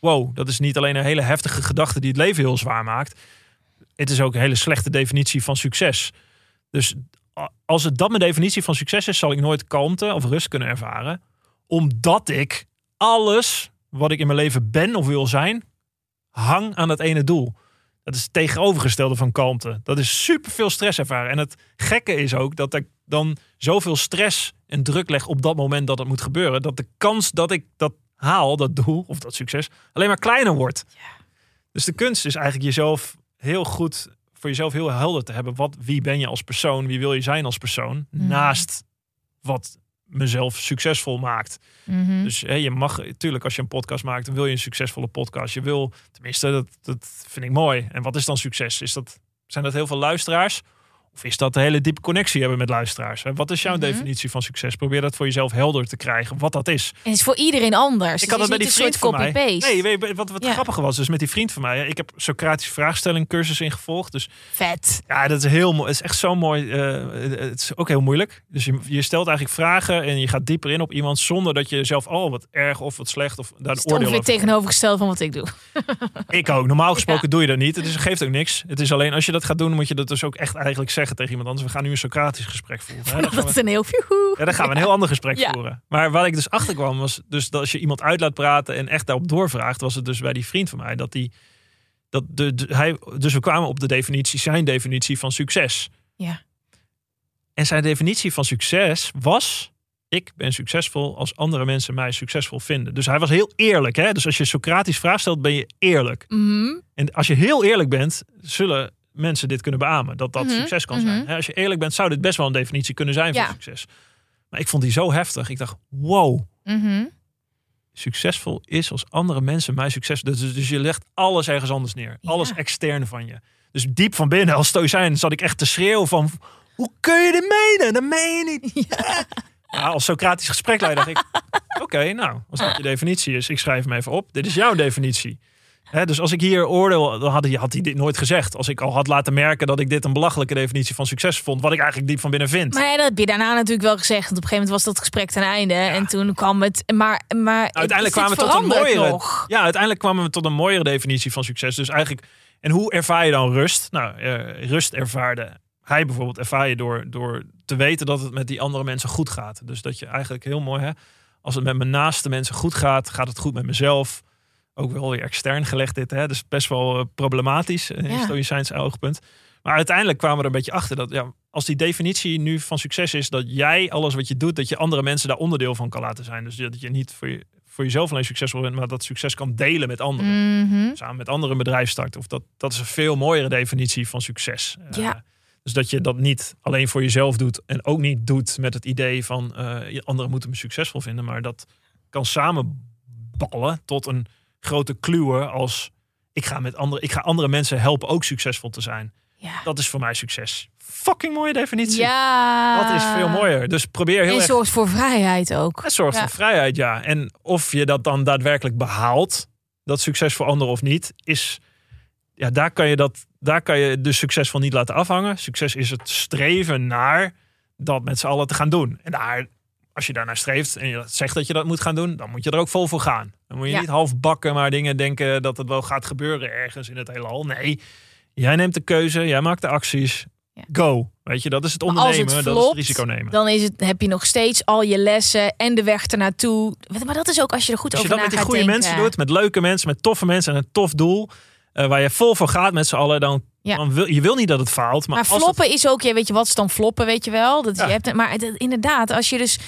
Wow, dat is niet alleen een hele heftige gedachte die het leven heel zwaar maakt. Het is ook een hele slechte definitie van succes. Dus als het dat mijn definitie van succes is, zal ik nooit kalmte of rust kunnen ervaren. Omdat ik alles wat ik in mijn leven ben of wil zijn, hang aan dat ene doel. Dat is het tegenovergestelde van kalmte. Dat is super veel stress ervaren. En het gekke is ook dat ik dan zoveel stress en druk leg op dat moment dat het moet gebeuren. Dat de kans dat ik dat haal, dat doel of dat succes, alleen maar kleiner wordt. Dus de kunst is eigenlijk jezelf heel goed, voor jezelf heel helder te hebben. Wat, wie ben je als persoon? Wie wil je zijn als persoon? Mhm. Naast wat mezelf succesvol maakt. Mhm. Dus hè, je mag, natuurlijk, als je een podcast maakt, dan wil je een succesvolle podcast. Je wil, tenminste, dat, dat vind ik mooi. En wat is dan succes? Is dat, zijn dat heel veel luisteraars? Of is dat een hele diepe connectie hebben met luisteraars? Hè? Wat is jouw Mhm. definitie van succes? Probeer dat voor jezelf helder te krijgen, wat dat is. En het is voor iedereen anders. ik had het is die vriend van mij. Nee, weet je wat, wat Ja. grappig was? Dus met die vriend van mij. Ik heb Socratische vraagstelling cursus ingevolgd. Dus Vet. ja, dat is heel mooi. Het is echt zo mooi. eh, het is ook heel moeilijk. Dus je, je stelt eigenlijk vragen en je gaat dieper in op iemand zonder dat je zelf al wat erg of wat slecht of daar een is oordeel over tegenovergesteld van wat ik doe. Ik ook. Normaal gesproken doe je dat niet. Het is, geeft ook niks. Het is alleen als je dat gaat doen, moet je dat dus ook echt eigenlijk zeggen tegen iemand anders. We gaan nu een Socratisch gesprek voeren. Dat we, is een heel... Ja, dan gaan we een heel ander gesprek Ja. voeren. Maar waar ik dus achter kwam was dus dat als je iemand uit laat praten en echt daarop doorvraagt, was het dus bij die vriend van mij dat die dat de, de- hij dus we kwamen op de definitie zijn definitie van succes. Ja. En zijn definitie van succes was ik ben succesvol als andere mensen mij succesvol vinden. Dus hij was heel eerlijk. Hè? Dus als je Socratisch vraag stelt, ben je eerlijk. Mhm. En als je heel eerlijk bent, zullen mensen dit kunnen beamen. Dat dat Mhm, succes kan mhm. zijn. Hè, Als je eerlijk bent, zou dit best wel een definitie kunnen zijn van Ja. succes. Maar ik vond die zo heftig. Ik dacht, wow, Mhm. succesvol is als andere mensen mij succes... Dus, dus je legt alles ergens anders neer. Ja. Alles extern van je. Dus diep van binnen, als stoïcijn, zat ik echt te schreeuwen van... Hoe kun je dit menen? Dat meen je niet. Ja, als Socratisch gesprekleider dacht ik... Oké, nou, als dat je definitie is, ik schrijf hem even op. Dit is jouw definitie. Dus als ik hier oordeel, dan had hij, had hij dit nooit gezegd. Als ik al had laten merken dat ik dit een belachelijke definitie van succes vond. Wat ik eigenlijk diep van binnen vind. Maar ja, dat heb je daarna natuurlijk wel gezegd. Want op een gegeven moment was dat gesprek ten einde. En toen kwam het... Maar, maar uiteindelijk kwamen we tot een mooiere. Ja, uiteindelijk kwamen we tot een mooiere definitie van succes. Dus eigenlijk, en hoe ervaar je dan rust? Nou, eh, rust ervaarde hij bijvoorbeeld ervaar je door, door te weten dat het met die andere mensen goed gaat. Dus dat je eigenlijk heel mooi, hè, als het met mijn naaste mensen goed gaat, gaat het goed met mezelf. Ook wel weer extern gelegd dit, hè. Dus best wel eh, problematisch in ja. stoïcijns oogpunt. Maar uiteindelijk kwamen we er een beetje achter dat ja, als die definitie nu van succes is dat jij alles wat je doet, dat je andere mensen daar onderdeel van kan laten zijn. Dus dat je niet voor, je, voor jezelf alleen succesvol bent, maar dat succes kan delen met anderen. Mhm. Samen met anderen een bedrijf starten. Of dat, dat is een veel mooiere definitie van succes. Ja. Uh, dus dat je dat niet alleen voor jezelf doet en ook niet doet met het idee van uh, anderen moeten me succesvol vinden, maar dat kan samenballen tot een grote kluwe als ik ga met andere, ik ga andere mensen helpen ook succesvol te zijn. Ja. Dat is voor mij succes. Fucking mooie definitie. Ja. Dat is veel mooier. Dus probeer heel en erg. zorgt voor vrijheid ook. Het zorgt Ja. voor vrijheid, ja. En of je dat dan daadwerkelijk behaalt, dat succes voor anderen of niet, is ja, daar kan je dat, daar kan je dus succes van niet laten afhangen. Succes is het streven naar dat met z'n allen te gaan doen. En daar, als je daarnaar streeft en je zegt dat je dat moet gaan doen, dan moet je er ook vol voor gaan. Dan moet je Ja. niet half bakken, maar dingen denken dat het wel gaat gebeuren ergens in het heelal. Nee, jij neemt de keuze, jij maakt de acties. Ja. Go. Weet je, dat is het als het ondernemen, dat is het risico nemen. Dan is het, heb je nog steeds al je lessen en de weg ernaartoe. Maar dat is ook als je er goed Als je over dat met die gaat goede denken. mensen doet, met leuke mensen, met toffe mensen en een tof doel, eh, waar je vol voor gaat met z'n allen, dan, Ja. dan wil je wil niet dat het faalt. Maar, Maar floppen is ook, ja, weet je wat is dan floppen, weet je wel? Dat Ja. je hebt, maar het- inderdaad, als je dus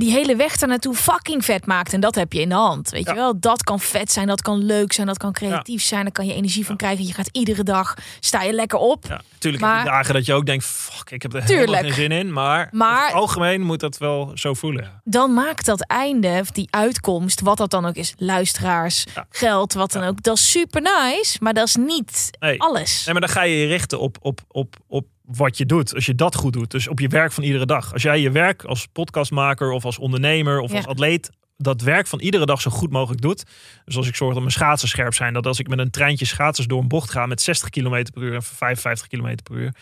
die hele weg daar naartoe fucking vet maakt en dat heb je in de hand, weet Ja. je wel? Dat kan vet zijn, dat kan leuk zijn, dat kan creatief zijn, daar kan je energie van krijgen. Je gaat iedere dag, sta je lekker op. Ja, Maar- je dagen dat je ook denkt, fuck, ik heb er Tuurlijk. helemaal geen zin in. Maar, Maar- over het algemeen moet dat wel zo voelen. Dan maakt dat einde, die uitkomst, wat dat dan ook is, luisteraars, geld, wat dan ook, dat is super nice, maar dat is niet Nee. alles. Nee, maar dan ga je je richten op, op, op, op wat je doet. Als je dat goed doet. Dus op je werk van iedere dag. Als jij je werk als podcastmaker of als ondernemer of Ja. als atleet dat werk van iedere dag zo goed mogelijk doet. Dus als ik zorg dat mijn schaatsen scherp zijn. Dat als ik met een treintje schaatsers door een bocht ga met 60 km per uur en 55 km per uur.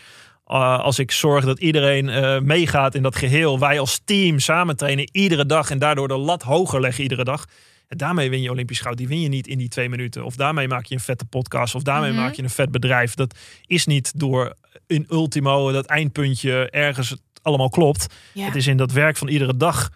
Uh, als ik zorg dat iedereen uh, meegaat in dat geheel. Wij als team samen trainen iedere dag. En daardoor de lat hoger leggen iedere dag. En daarmee win je Olympisch goud. Die win je niet in die twee minuten. Of daarmee maak je een vette podcast. Of daarmee Mhm. maak je een vet bedrijf. Dat is niet door een ultimo, dat eindpuntje ergens het allemaal klopt. Ja. Het is in dat werk van iedere dag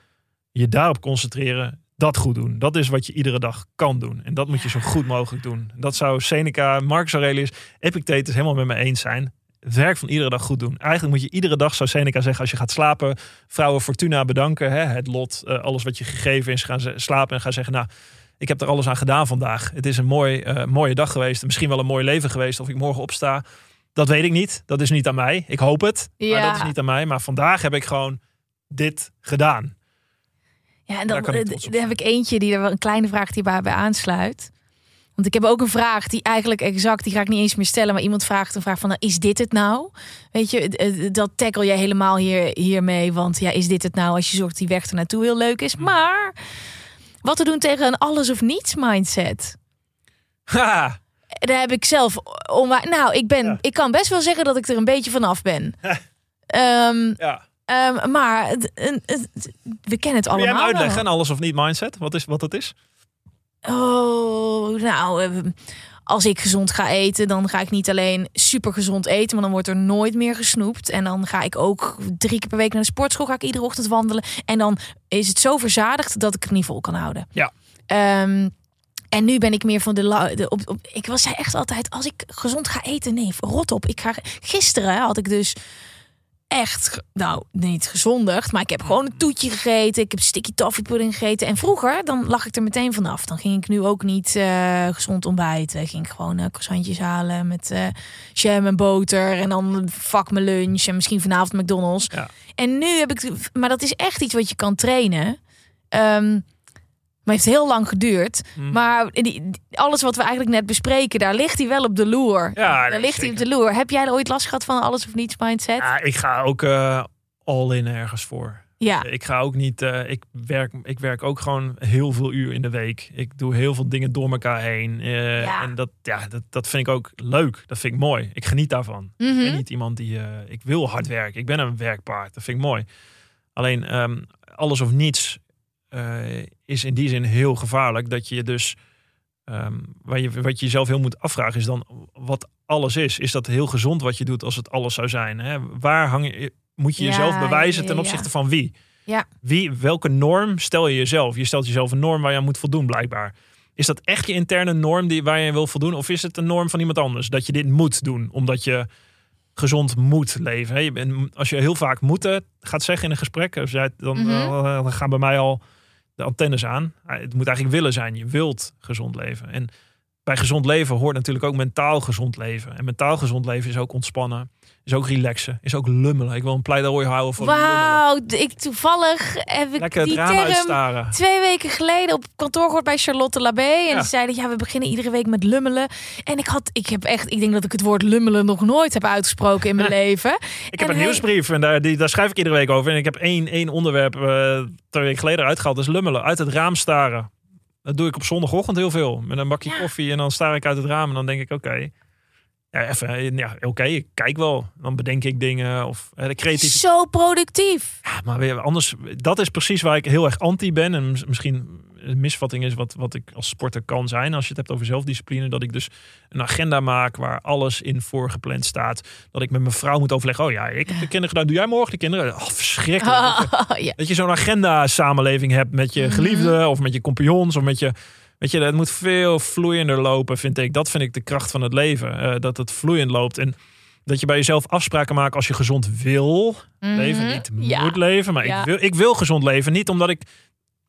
je daarop concentreren. Dat goed doen. Dat is wat je iedere dag kan doen. En dat moet je zo goed mogelijk doen. Dat zou Seneca, Marcus Aurelius, Epictetus helemaal met me eens zijn. Het werk van iedere dag goed doen. Eigenlijk moet je iedere dag, zou Seneca zeggen, als je gaat slapen, vrouwen Fortuna bedanken. Hè, het lot, eh, alles wat je gegeven is, gaan ze slapen en gaan zeggen, nou, ik heb er alles aan gedaan vandaag. Het is een mooi, eh, mooie dag geweest. Misschien wel een mooi leven geweest. Of ik morgen opsta. Dat weet ik niet. Dat is niet aan mij. Ik hoop het. Maar Ja. dat is niet aan mij. Maar vandaag heb ik gewoon dit gedaan. Ja, en dan, eh, dan heb ik eentje die er wel een kleine vraag die bij aansluit. Want ik heb ook een vraag die eigenlijk exact, die ga ik niet eens meer stellen, maar iemand vraagt een vraag van, nou, is dit het nou? Weet je, eh, dat tackle jij helemaal hier, hiermee, want ja, is dit het nou als je zorgt die weg er naartoe heel leuk is? Maar wat te doen tegen een alles of niets mindset? Ha! Daar heb ik zelf onwa- Nou, ik ben, Ja. ik kan best wel zeggen dat ik er een beetje vanaf ben. Ehm, Ja. ehm, maar het- het- we kennen het Kun jij allemaal. hem wel. uitleggen, alles of niet mindset? Wat, is, wat dat is? Oh, nou, eh, als ik gezond ga eten, dan ga ik niet alleen super gezond eten, maar dan wordt er nooit meer gesnoept. En dan ga ik ook drie keer per week naar de sportschool, ga ik iedere ochtend wandelen. En dan is het zo verzadigd dat ik het niet vol kan houden. Ja. Ehm, en nu ben ik meer van de, la- de op, op, ik was zei echt altijd, als ik gezond ga eten, nee, rot op. Ik ga, gisteren had ik dus echt, nou, niet gezondigd, maar ik heb gewoon een toetje gegeten. Ik heb sticky toffee pudding gegeten. En vroeger, dan lag ik er meteen vanaf. Dan ging ik nu ook niet eh, gezond ontbijten. Ging ik gewoon eh croissantjes halen met eh jam en boter. En dan vak mijn lunch en misschien vanavond McDonald's. Ja. En nu heb ik, maar dat is echt iets wat je kan trainen. Ehm, maar heeft heel lang geduurd. Hmm. Maar die, alles wat we eigenlijk net bespreken, daar ligt hij wel op de loer. Ja, daar nee, ligt hij op de loer. Heb jij er ooit last gehad van alles of niets mindset? Ja, ik ga ook eh all in ergens voor. Ja. Ik ga ook niet, eh, ik, werk, ik werk ook gewoon heel veel uur in de week. Ik doe heel veel dingen door elkaar heen. eh, Ja. En dat, ja, dat, dat vind ik ook leuk. Dat vind ik mooi. Ik geniet daarvan. Ik Mhm. ben niet iemand die, ik wil hard werken. Ik ben een werkpaard. Dat vind ik mooi. Alleen ehm, alles of niets is in die zin heel gevaarlijk. Dat je dus, ehm, waar je, wat je jezelf heel moet afvragen is dan wat alles is. Is dat heel gezond wat je doet als het alles zou zijn? Hè? Waar hang je, moet je Ja, jezelf bewijzen ten opzichte ja. van wie? Ja. wie? Welke norm stel je jezelf? Je stelt jezelf een norm waar je aan moet voldoen blijkbaar. Is dat echt je interne norm die, waar je wil voldoen? Of is het een norm van iemand anders? Dat je dit moet doen, omdat je gezond moet leven. hè? Je bent, als je heel vaak moeten gaat zeggen in een gesprek, Mhm. eh, dan gaan bij mij al de antennes aan. Ah, Het moet eigenlijk willen zijn. Je wilt gezond leven. En bij gezond leven hoort natuurlijk ook mentaal gezond leven. En mentaal gezond leven is ook ontspannen, is ook relaxen, is ook lummelen. Ik wil een pleidooi houden voor lummelen. Wauw, ik toevallig heb ik Lekker die term uitstaren. twee weken geleden op kantoor gehoord bij Charlotte Labé. En Ja. die zeiden, ja, we beginnen iedere week met lummelen. En ik had, ik heb echt, ik denk dat ik het woord lummelen nog nooit heb uitgesproken in mijn leven. Ik heb En een hij- nieuwsbrief en daar, die, daar schrijf ik iedere week over. En ik heb één, één onderwerp eh twee weken geleden uitgehaald. Dat is lummelen. Uit het raam staren. Dat doe ik op zondagochtend heel veel. Met een bakje Ja. koffie en dan staar ik uit het raam. En dan denk ik, oké. ja, even, ja, oké, ik kijk wel. Dan bedenk ik dingen. Of eh, de creativiteit. Zo productief. Ja, maar weer anders, dat is precies waar ik heel erg anti ben. En mis- misschien een misvatting is wat, wat ik als sporter kan zijn. Als je het hebt over zelfdiscipline. Dat ik dus een agenda maak waar alles in voorgepland staat. Dat ik met mijn vrouw moet overleggen. Oh ja, ik heb de kinderen gedaan. Doe jij morgen de kinderen? Oh, verschrikkelijk. Dat je zo'n agenda-samenleving hebt met je Mhm. geliefde of met je compagnons of met je. Weet je, het moet veel vloeiender lopen, vind ik. Dat vind ik de kracht van het leven. eh, dat het vloeiend loopt. En dat je bij jezelf afspraken maakt als je gezond wil leven. Mhm. Niet Ja. moet leven, maar Ja. ik, wil, ik wil gezond leven. Niet omdat ik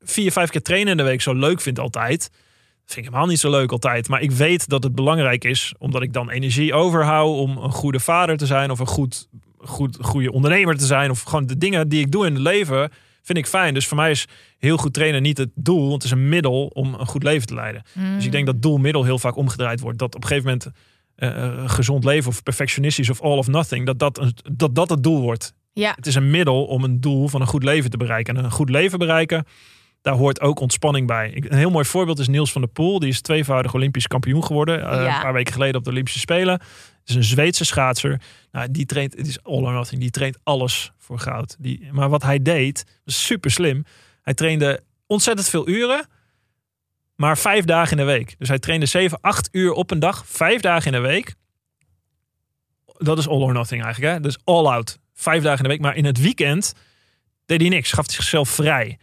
vier, vijf keer trainen in de week zo leuk vind altijd. Dat vind ik helemaal niet zo leuk altijd. Maar ik weet dat het belangrijk is, omdat ik dan energie overhoud om een goede vader te zijn of een goed, goed, goede ondernemer te zijn. Of gewoon de dingen die ik doe in het leven vind ik fijn. Dus voor mij is heel goed trainen niet het doel, want het is een middel om een goed leven te leiden. Dus ik denk dat doel-middel heel vaak omgedraaid wordt. Dat op een gegeven moment een gezond leven of perfectionistisch of all of nothing, dat dat, een- dat dat het doel wordt. Ja. Het is een middel om een doel van een goed leven te bereiken. En een goed leven bereiken, daar hoort ook ontspanning bij. Een heel mooi voorbeeld is Niels van der Poel. Die is tweevoudig Olympisch kampioen geworden. eh, Ja. Een paar weken geleden op de Olympische Spelen. Het is een Zweedse schaatser. Nou, die traint, het is all or nothing. Die traint alles voor goud. Die, maar wat hij deed, was super slim. Hij trainde ontzettend veel uren, maar vijf dagen in de week. Dus hij trainde 7, 8 uur op een dag, vijf dagen in de week. Dat is all or nothing eigenlijk. Hè? Dus all out. Vijf dagen in de week. Maar in het weekend deed hij niks. Gaf hij zichzelf vrij.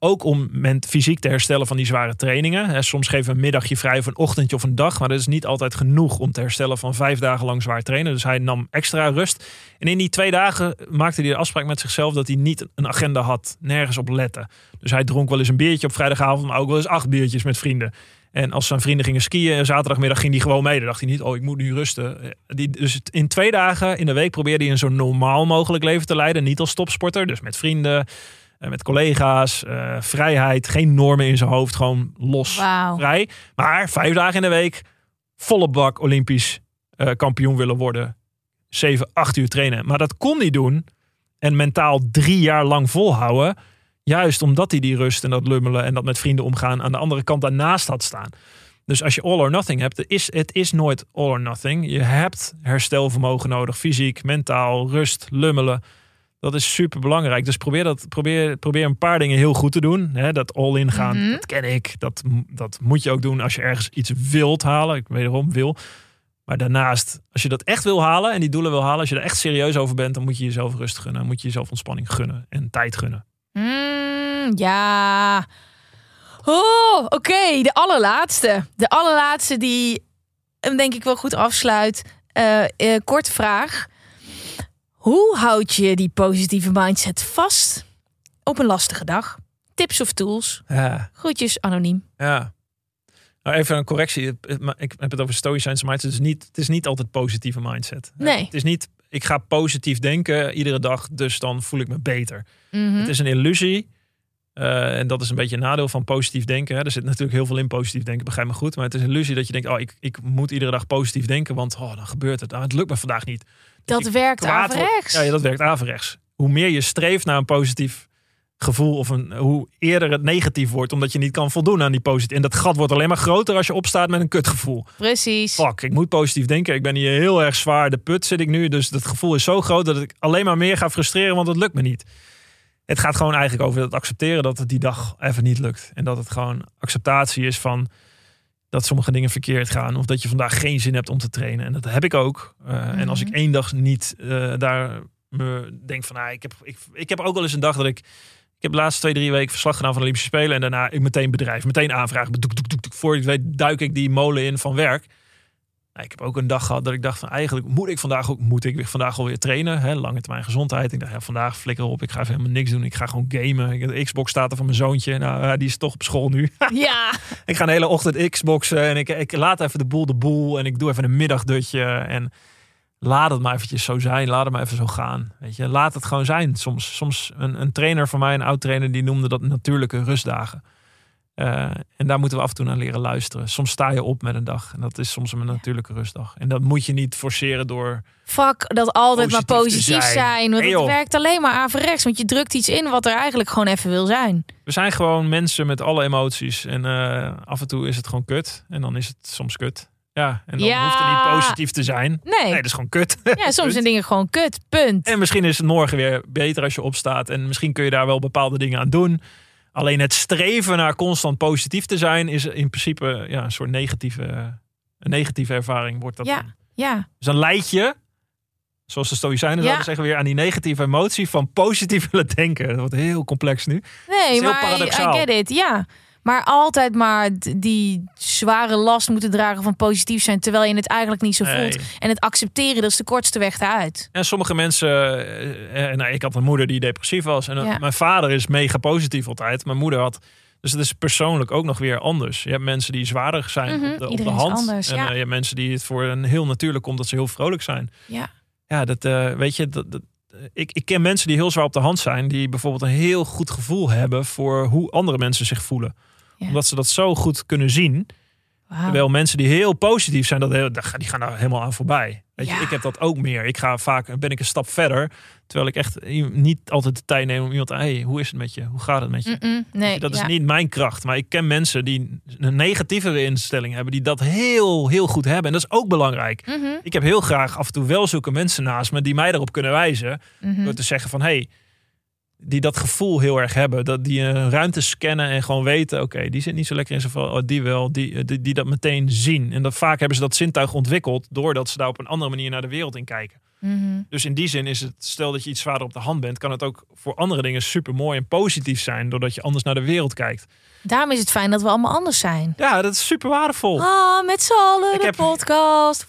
Ook om men fysiek te herstellen van die zware trainingen. Soms geven we een middagje vrij of een ochtendje of een dag. Maar dat is niet altijd genoeg om te herstellen van vijf dagen lang zwaar trainen. Dus hij nam extra rust. En in die twee dagen maakte hij de afspraak met zichzelf dat hij niet een agenda had. Nergens op letten. Dus hij dronk wel eens een biertje op vrijdagavond. Maar ook wel eens acht biertjes met vrienden. En als zijn vrienden gingen skiën en zaterdagmiddag ging hij gewoon mee. Dan dacht hij niet, oh ik moet nu rusten. Eh, dus in twee dagen in de week probeerde hij een zo normaal mogelijk leven te leiden. Niet als topsporter, dus met vrienden, met collega's, eh, vrijheid. Geen normen in zijn hoofd, gewoon los, vrij. Maar vijf dagen in de week, volle bak Olympisch eh, kampioen willen worden. Zeven, acht uur trainen. Maar dat kon hij doen en mentaal drie jaar lang volhouden. Juist omdat hij die rust en dat lummelen en dat met vrienden omgaan aan de andere kant daarnaast had staan. Dus als je all or nothing hebt, het is, het is nooit all or nothing. Je hebt herstelvermogen nodig, fysiek, mentaal, rust, lummelen. Dat is super belangrijk. Dus probeer, dat, probeer, probeer een paar dingen heel goed te doen. Dat all in gaan, Mhm. dat ken ik. Dat, dat moet je ook doen als je ergens iets wilt halen. Ik wederom wil. Maar daarnaast, als je dat echt wil halen en die doelen wil halen, als je er echt serieus over bent, dan moet je jezelf rust gunnen. Dan moet je jezelf ontspanning gunnen en tijd gunnen. Mm, ja. Oh, oké. De allerlaatste. De allerlaatste die hem denk ik wel goed afsluit. Eh, eh, korte vraag. Hoe houd je die positieve mindset vast op een lastige dag? Tips of tools? Ja. Groetjes, anoniem. Ja. Nou, even een correctie. Ik heb het over stoïcijnse mindset. Het is niet, het is niet altijd positieve mindset. Nee. Het is niet, ik ga positief denken iedere dag, dus dan voel ik me beter. Mhm. Het is een illusie. Eh, en dat is een beetje een nadeel van positief denken. Hè. Er zit natuurlijk heel veel in positief denken, begrijp me goed. Maar het is een illusie dat je denkt, oh, ik, ik moet iedere dag positief denken. Want oh, dan gebeurt het. Ah, het lukt me vandaag niet. dat werkt averechts. Ja, ja, dat werkt averechts. Hoe meer je streeft naar een positief gevoel of een, hoe eerder het negatief wordt, omdat je niet kan voldoen aan die positief. En dat gat wordt alleen maar groter als je opstaat met een kutgevoel. Precies. Fuck, ik moet positief denken. Ik ben hier heel erg zwaar. De put zit ik nu. Dus dat gevoel is zo groot dat ik alleen maar meer ga frustreren, want het lukt me niet. Het gaat gewoon eigenlijk over het accepteren dat het die dag even niet lukt. En dat het gewoon acceptatie is van dat sommige dingen verkeerd gaan. Of dat je vandaag geen zin hebt om te trainen. En dat heb ik ook. Uh, En als ik één dag niet uh, daar me denk van, ah, ik, heb, ik, ik heb ook wel eens een dag dat ik ik heb de laatste twee, drie weken verslag gedaan van de Olympische Spelen. En daarna ik meteen bedrijf, meteen aanvragen. Doek, doek, doek, doek, voor ik weet duik ik die molen in van werk. Ik heb ook een dag gehad dat ik dacht van eigenlijk moet ik vandaag ook moet ik vandaag alweer trainen. Hè, lange termijn gezondheid. Ik dacht ja, vandaag flikker op. Ik ga even helemaal niks doen. Ik ga gewoon gamen. De Xbox staat er van mijn zoontje. Nou, die is toch op school nu. Ja. ik ga een hele ochtend Xboxen en ik, ik laat even de boel de boel. En ik doe even een middagdutje. En laat het maar eventjes zo zijn. Laat het maar even zo gaan. Weet je, laat het gewoon zijn. Soms, soms een, een trainer van mij, een oud trainer, die noemde dat natuurlijke rustdagen. Uh, en daar moeten we af en toe naar leren luisteren. Soms sta je op met een dag. En dat is soms een natuurlijke rustdag. En dat moet je niet forceren door. Fuck, dat altijd maar positief zijn. zijn. Want het werkt alleen maar averechts. Want je drukt iets in wat er eigenlijk gewoon even wil zijn. We zijn gewoon mensen met alle emoties. En uh, af en toe is het gewoon kut. En dan is het soms kut. Ja, en dan ja. hoeft het niet positief te zijn. Nee. nee dat is gewoon kut. Ja, soms zijn dingen gewoon kut. Punt. En misschien is het morgen weer beter als je opstaat. En misschien kun je daar wel bepaalde dingen aan doen. Alleen het streven naar constant positief te zijn is in principe ja, een soort negatieve, een negatieve ervaring. Wordt dat ja, dan. ja. Dus een leidje, zoals de Stoïcijnen ja. zeggen, weer aan die negatieve emotie van positief willen denken. Dat wordt heel complex nu. Nee, maar paradoxaal. I get it, ja. Maar altijd maar die zware last moeten dragen van positief zijn, terwijl je het eigenlijk niet zo voelt. En het accepteren, dat is de kortste weg eruit. En sommige mensen, eh, eh, nou, ik had een moeder die depressief was. En mijn vader is mega positief altijd. Mijn moeder had. Dus het is persoonlijk ook nog weer anders. Je hebt mensen die zwaarder zijn mm op, de, op de hand. Anders, en ja. uh, je hebt mensen die het voor een heel natuurlijk komt dat ze heel vrolijk zijn. Ja, ja dat uh, weet je, dat, dat, ik, ik ken mensen die heel zwaar op de hand zijn, die bijvoorbeeld een heel goed gevoel hebben voor hoe andere mensen zich voelen omdat ze dat zo goed kunnen zien. Terwijl mensen die heel positief zijn, dat, die gaan daar helemaal aan voorbij. Weet je, ik heb dat ook meer. Ik ga vaak, ben ik een stap verder. Terwijl ik echt niet altijd de tijd neem om iemand te hey, hoe is het met je? Hoe gaat het met je? nee, dat is niet mijn kracht. Maar ik ken mensen die een negatievere instelling hebben, die dat heel, heel goed hebben. En dat is ook belangrijk. Mhm. Ik heb heel graag af en toe wel zulke mensen naast me die mij daarop kunnen wijzen. Mhm. Door te zeggen van, hey, die dat gevoel heel erg hebben. Dat die een ruimte scannen en gewoon weten: oké, die zit niet zo lekker in zijn val. Oh, die wel, die, die, die, dat meteen zien. En dat vaak hebben ze dat zintuig ontwikkeld doordat ze daar op een andere manier naar de wereld in kijken. Mhm. Dus in die zin is het, stel dat je iets zwaarder op de hand bent, kan het ook voor andere dingen super mooi en positief zijn, doordat je anders naar de wereld kijkt. Daarom is het fijn dat we allemaal anders zijn. Ja, dat is super waardevol. Ah, met z'n allen de heb... podcast.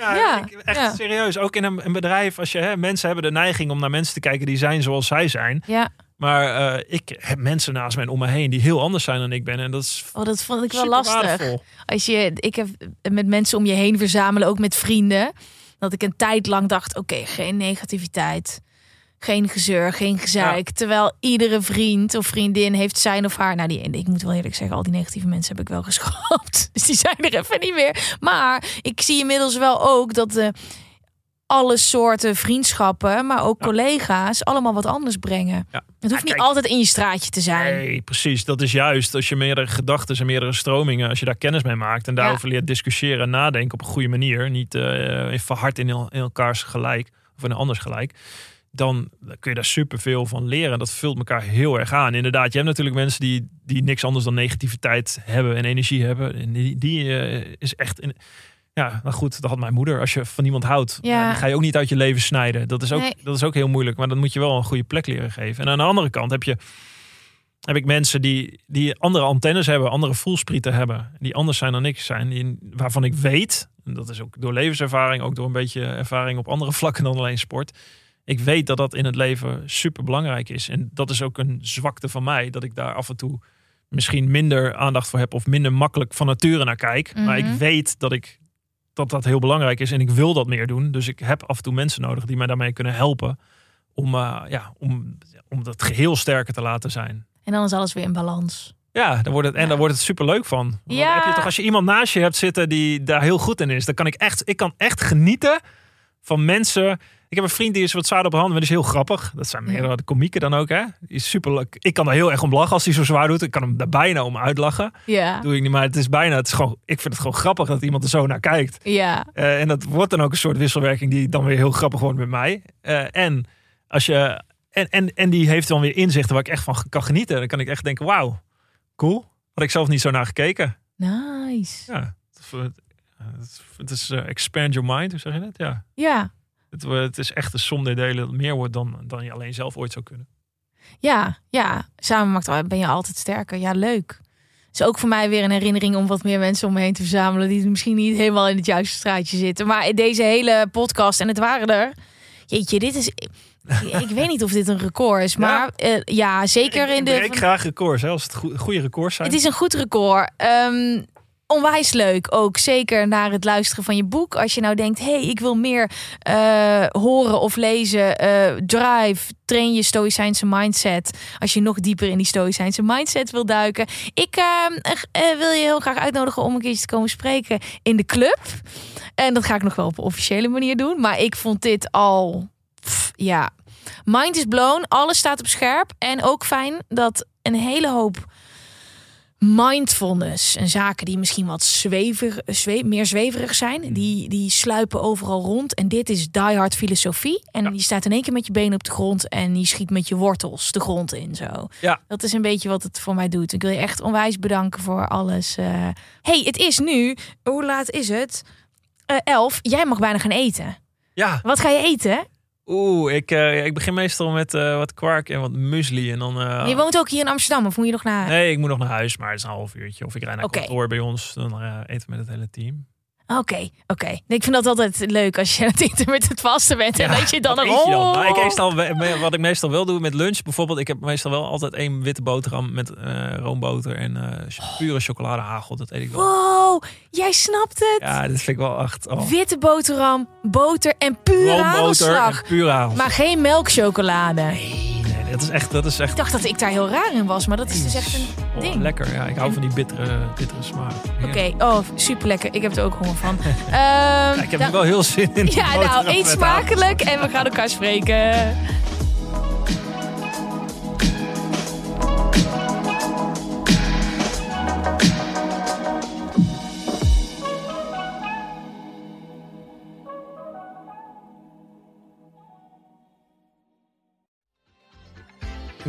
Ja, ja, echt serieus. Ook in een, een, bedrijf, als je hè, mensen hebben de neiging om naar mensen te kijken die zijn zoals zij zijn. Ja. Maar uh, ik heb mensen naast mij om me heen die heel anders zijn dan ik ben. En dat is. Oh, dat vond ik wel lastig. Als je, ik heb met mensen om je heen verzamelen, ook met vrienden. Dat ik een tijd lang dacht: oké, geen negativiteit. Geen gezeur, geen gezeik. Terwijl iedere vriend of vriendin heeft zijn of haar. Nou, die, ik moet wel eerlijk zeggen, al die negatieve mensen heb ik wel geschrapt. Dus die zijn er even niet meer. Maar ik zie inmiddels wel ook dat de alle soorten vriendschappen, maar ook collega's, allemaal wat anders brengen. Ja. Het hoeft niet altijd in je straatje te zijn. Nee, precies. Dat is juist als je meerdere gedachten en meerdere stromingen, als je daar kennis mee maakt en daarover leert discussiëren en nadenken op een goede manier, niet uh, verhard in, in elkaars gelijk of in een anders gelijk dan kun je daar superveel van leren. Dat vult elkaar heel erg aan. Inderdaad, je hebt natuurlijk mensen die, die niks anders dan negativiteit hebben en energie hebben. En die, die uh, is echt. In, ja, nou goed, dat had mijn moeder. Als je van iemand houdt, ja. dan ga je ook niet uit je leven snijden. Dat is, ook, Nee. dat is ook heel moeilijk. Maar dan moet je wel een goede plek leren geven. En aan de andere kant heb je heb ik mensen die, die andere antennes hebben, andere voelsprieten hebben, die anders zijn dan ik zijn, die, waarvan ik weet, en dat is ook door levenservaring, ook door een beetje ervaring op andere vlakken dan alleen sport, ik weet dat dat in het leven super belangrijk is. En dat is ook een zwakte van mij, dat ik daar af en toe misschien minder aandacht voor heb of minder makkelijk van nature naar kijk. Maar ik Mhm. weet dat ik dat dat heel belangrijk is en ik wil dat meer doen. Dus ik heb af en toe mensen nodig die mij daarmee kunnen helpen om, eh, ja, om, om dat geheel sterker te laten zijn. En dan is alles weer in balans. Ja, daar wordt het, en Ja. daar wordt het super leuk van. Want Ja. Dan heb je toch, als je iemand naast je hebt zitten die daar heel goed in is, dan kan ik echt, ik kan echt genieten van mensen. Ik heb een vriend die is wat zwaar op handen, maar die is heel grappig. Dat zijn meer de komieken dan ook, hè? Die is super leuk. Ik kan er heel erg om lachen als hij zo zwaar doet. Ik kan hem daar bijna om uitlachen. Ja. Doe ik niet, maar het is bijna, het is gewoon, ik vind het gewoon grappig dat iemand er zo naar kijkt. Ja. Eh, en dat wordt dan ook een soort wisselwerking die dan weer heel grappig wordt met mij. Eh, en, als je, en, en, en die heeft dan weer inzichten waar ik echt van kan genieten. Dan kan ik echt denken, wauw, cool. Had ik zelf niet zo naar gekeken. Nice. Ja, het, is- het het eh, expand your mind, hoe zeg je dat? Ja. Ja. Het, wo- het is echt een som der delen dat meer wordt dan, dan je alleen zelf ooit zou kunnen. Ja, ja. Samen maakt, ben je altijd sterker. Ja, leuk. is ook voor mij weer een herinnering om wat meer mensen om me heen te verzamelen. die misschien niet helemaal in het juiste straatje zitten. Maar deze hele podcast, en het waren er. Jeetje, dit is. Ik weet niet of dit een record is, maar ja, ja zeker ik, in de. Ik graag records, hè, als het goe- goede records zijn. Het is een goed record. Ehm, onwijs leuk ook. Zeker naar het luisteren van je boek. Als je nou denkt, hé, hey, ik wil meer eh, horen of lezen. eh, drive, train je stoïcijnse mindset. Als je nog dieper in die stoïcijnse mindset wil duiken. Ik eh, wil je heel graag uitnodigen om een keertje te komen spreken in de club. En dat ga ik nog wel op een officiële manier doen. Maar ik vond dit al, ja, mind is blown. Alles staat op scherp. En ook fijn dat een hele hoop mindfulness en zaken die misschien wat zweverig, zwe, meer zweverig zijn, die, die sluipen overal rond. En dit is die hard filosofie. En je staat in één keer met je benen op de grond en je schiet met je wortels de grond in. Zo. Ja. Dat is een beetje wat het voor mij doet. Ik wil je echt onwijs bedanken voor alles. eh. hey, het is nu. Hoe laat is het? Eh, elf. Jij mag bijna gaan eten. Ja, Wat ga je eten? Oeh, ik, eh, ik begin meestal met eh, wat kwark en wat muesli. En dan, eh, Je woont ook hier in Amsterdam, of moet je nog naar... Nee, ik moet nog naar huis, maar het is een half uurtje. Of ik rijd naar Oké. kantoor bij ons, dan eten we met het hele team. Oké, oké. Nee, Ik vind dat altijd leuk als je aan het eten met het vaste bent. En Ja, dat je dan een dan? oh. Nou, ik meestal, me- wat ik meestal wel doe met lunch, bijvoorbeeld, ik heb meestal wel altijd één witte boterham met eh, roomboter en eh, ch- pure chocoladehagel. Dat eet ik wel. Wow, jij snapt het. Ja, dit vind ik wel echt. Oh. Witte boterham, boter en pure Roomboter hagelslag. en pure hagel. Maar geen melkchocolade. Nee, dat is echt, dat is echt Ik dacht dat ik daar heel raar in was, maar dat is dus echt een oh, ding. lekker. Ja, ik hou van die bittere, bittere smaak. Oké, oh, super lekker. Ik heb er ook honger van. Ehm, Ja, ik heb er wel heel zin in. Ja, nou, eet smakelijk en we gaan elkaar spreken.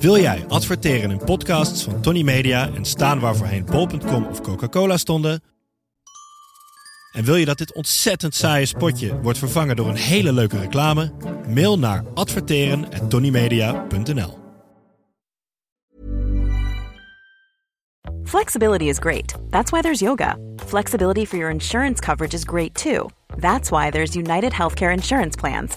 Wil jij adverteren in podcasts van Tony Media en staan waar bol.com of Coca-Cola stonden? En wil je dat dit ontzettend saaie spotje wordt vervangen door een hele leuke reclame? Mail naar adverteren@tonymedia.nl. Flexibility is great. That's why there's yoga. Flexibility for your insurance coverage is great too. That's why there's United Healthcare Insurance Plans.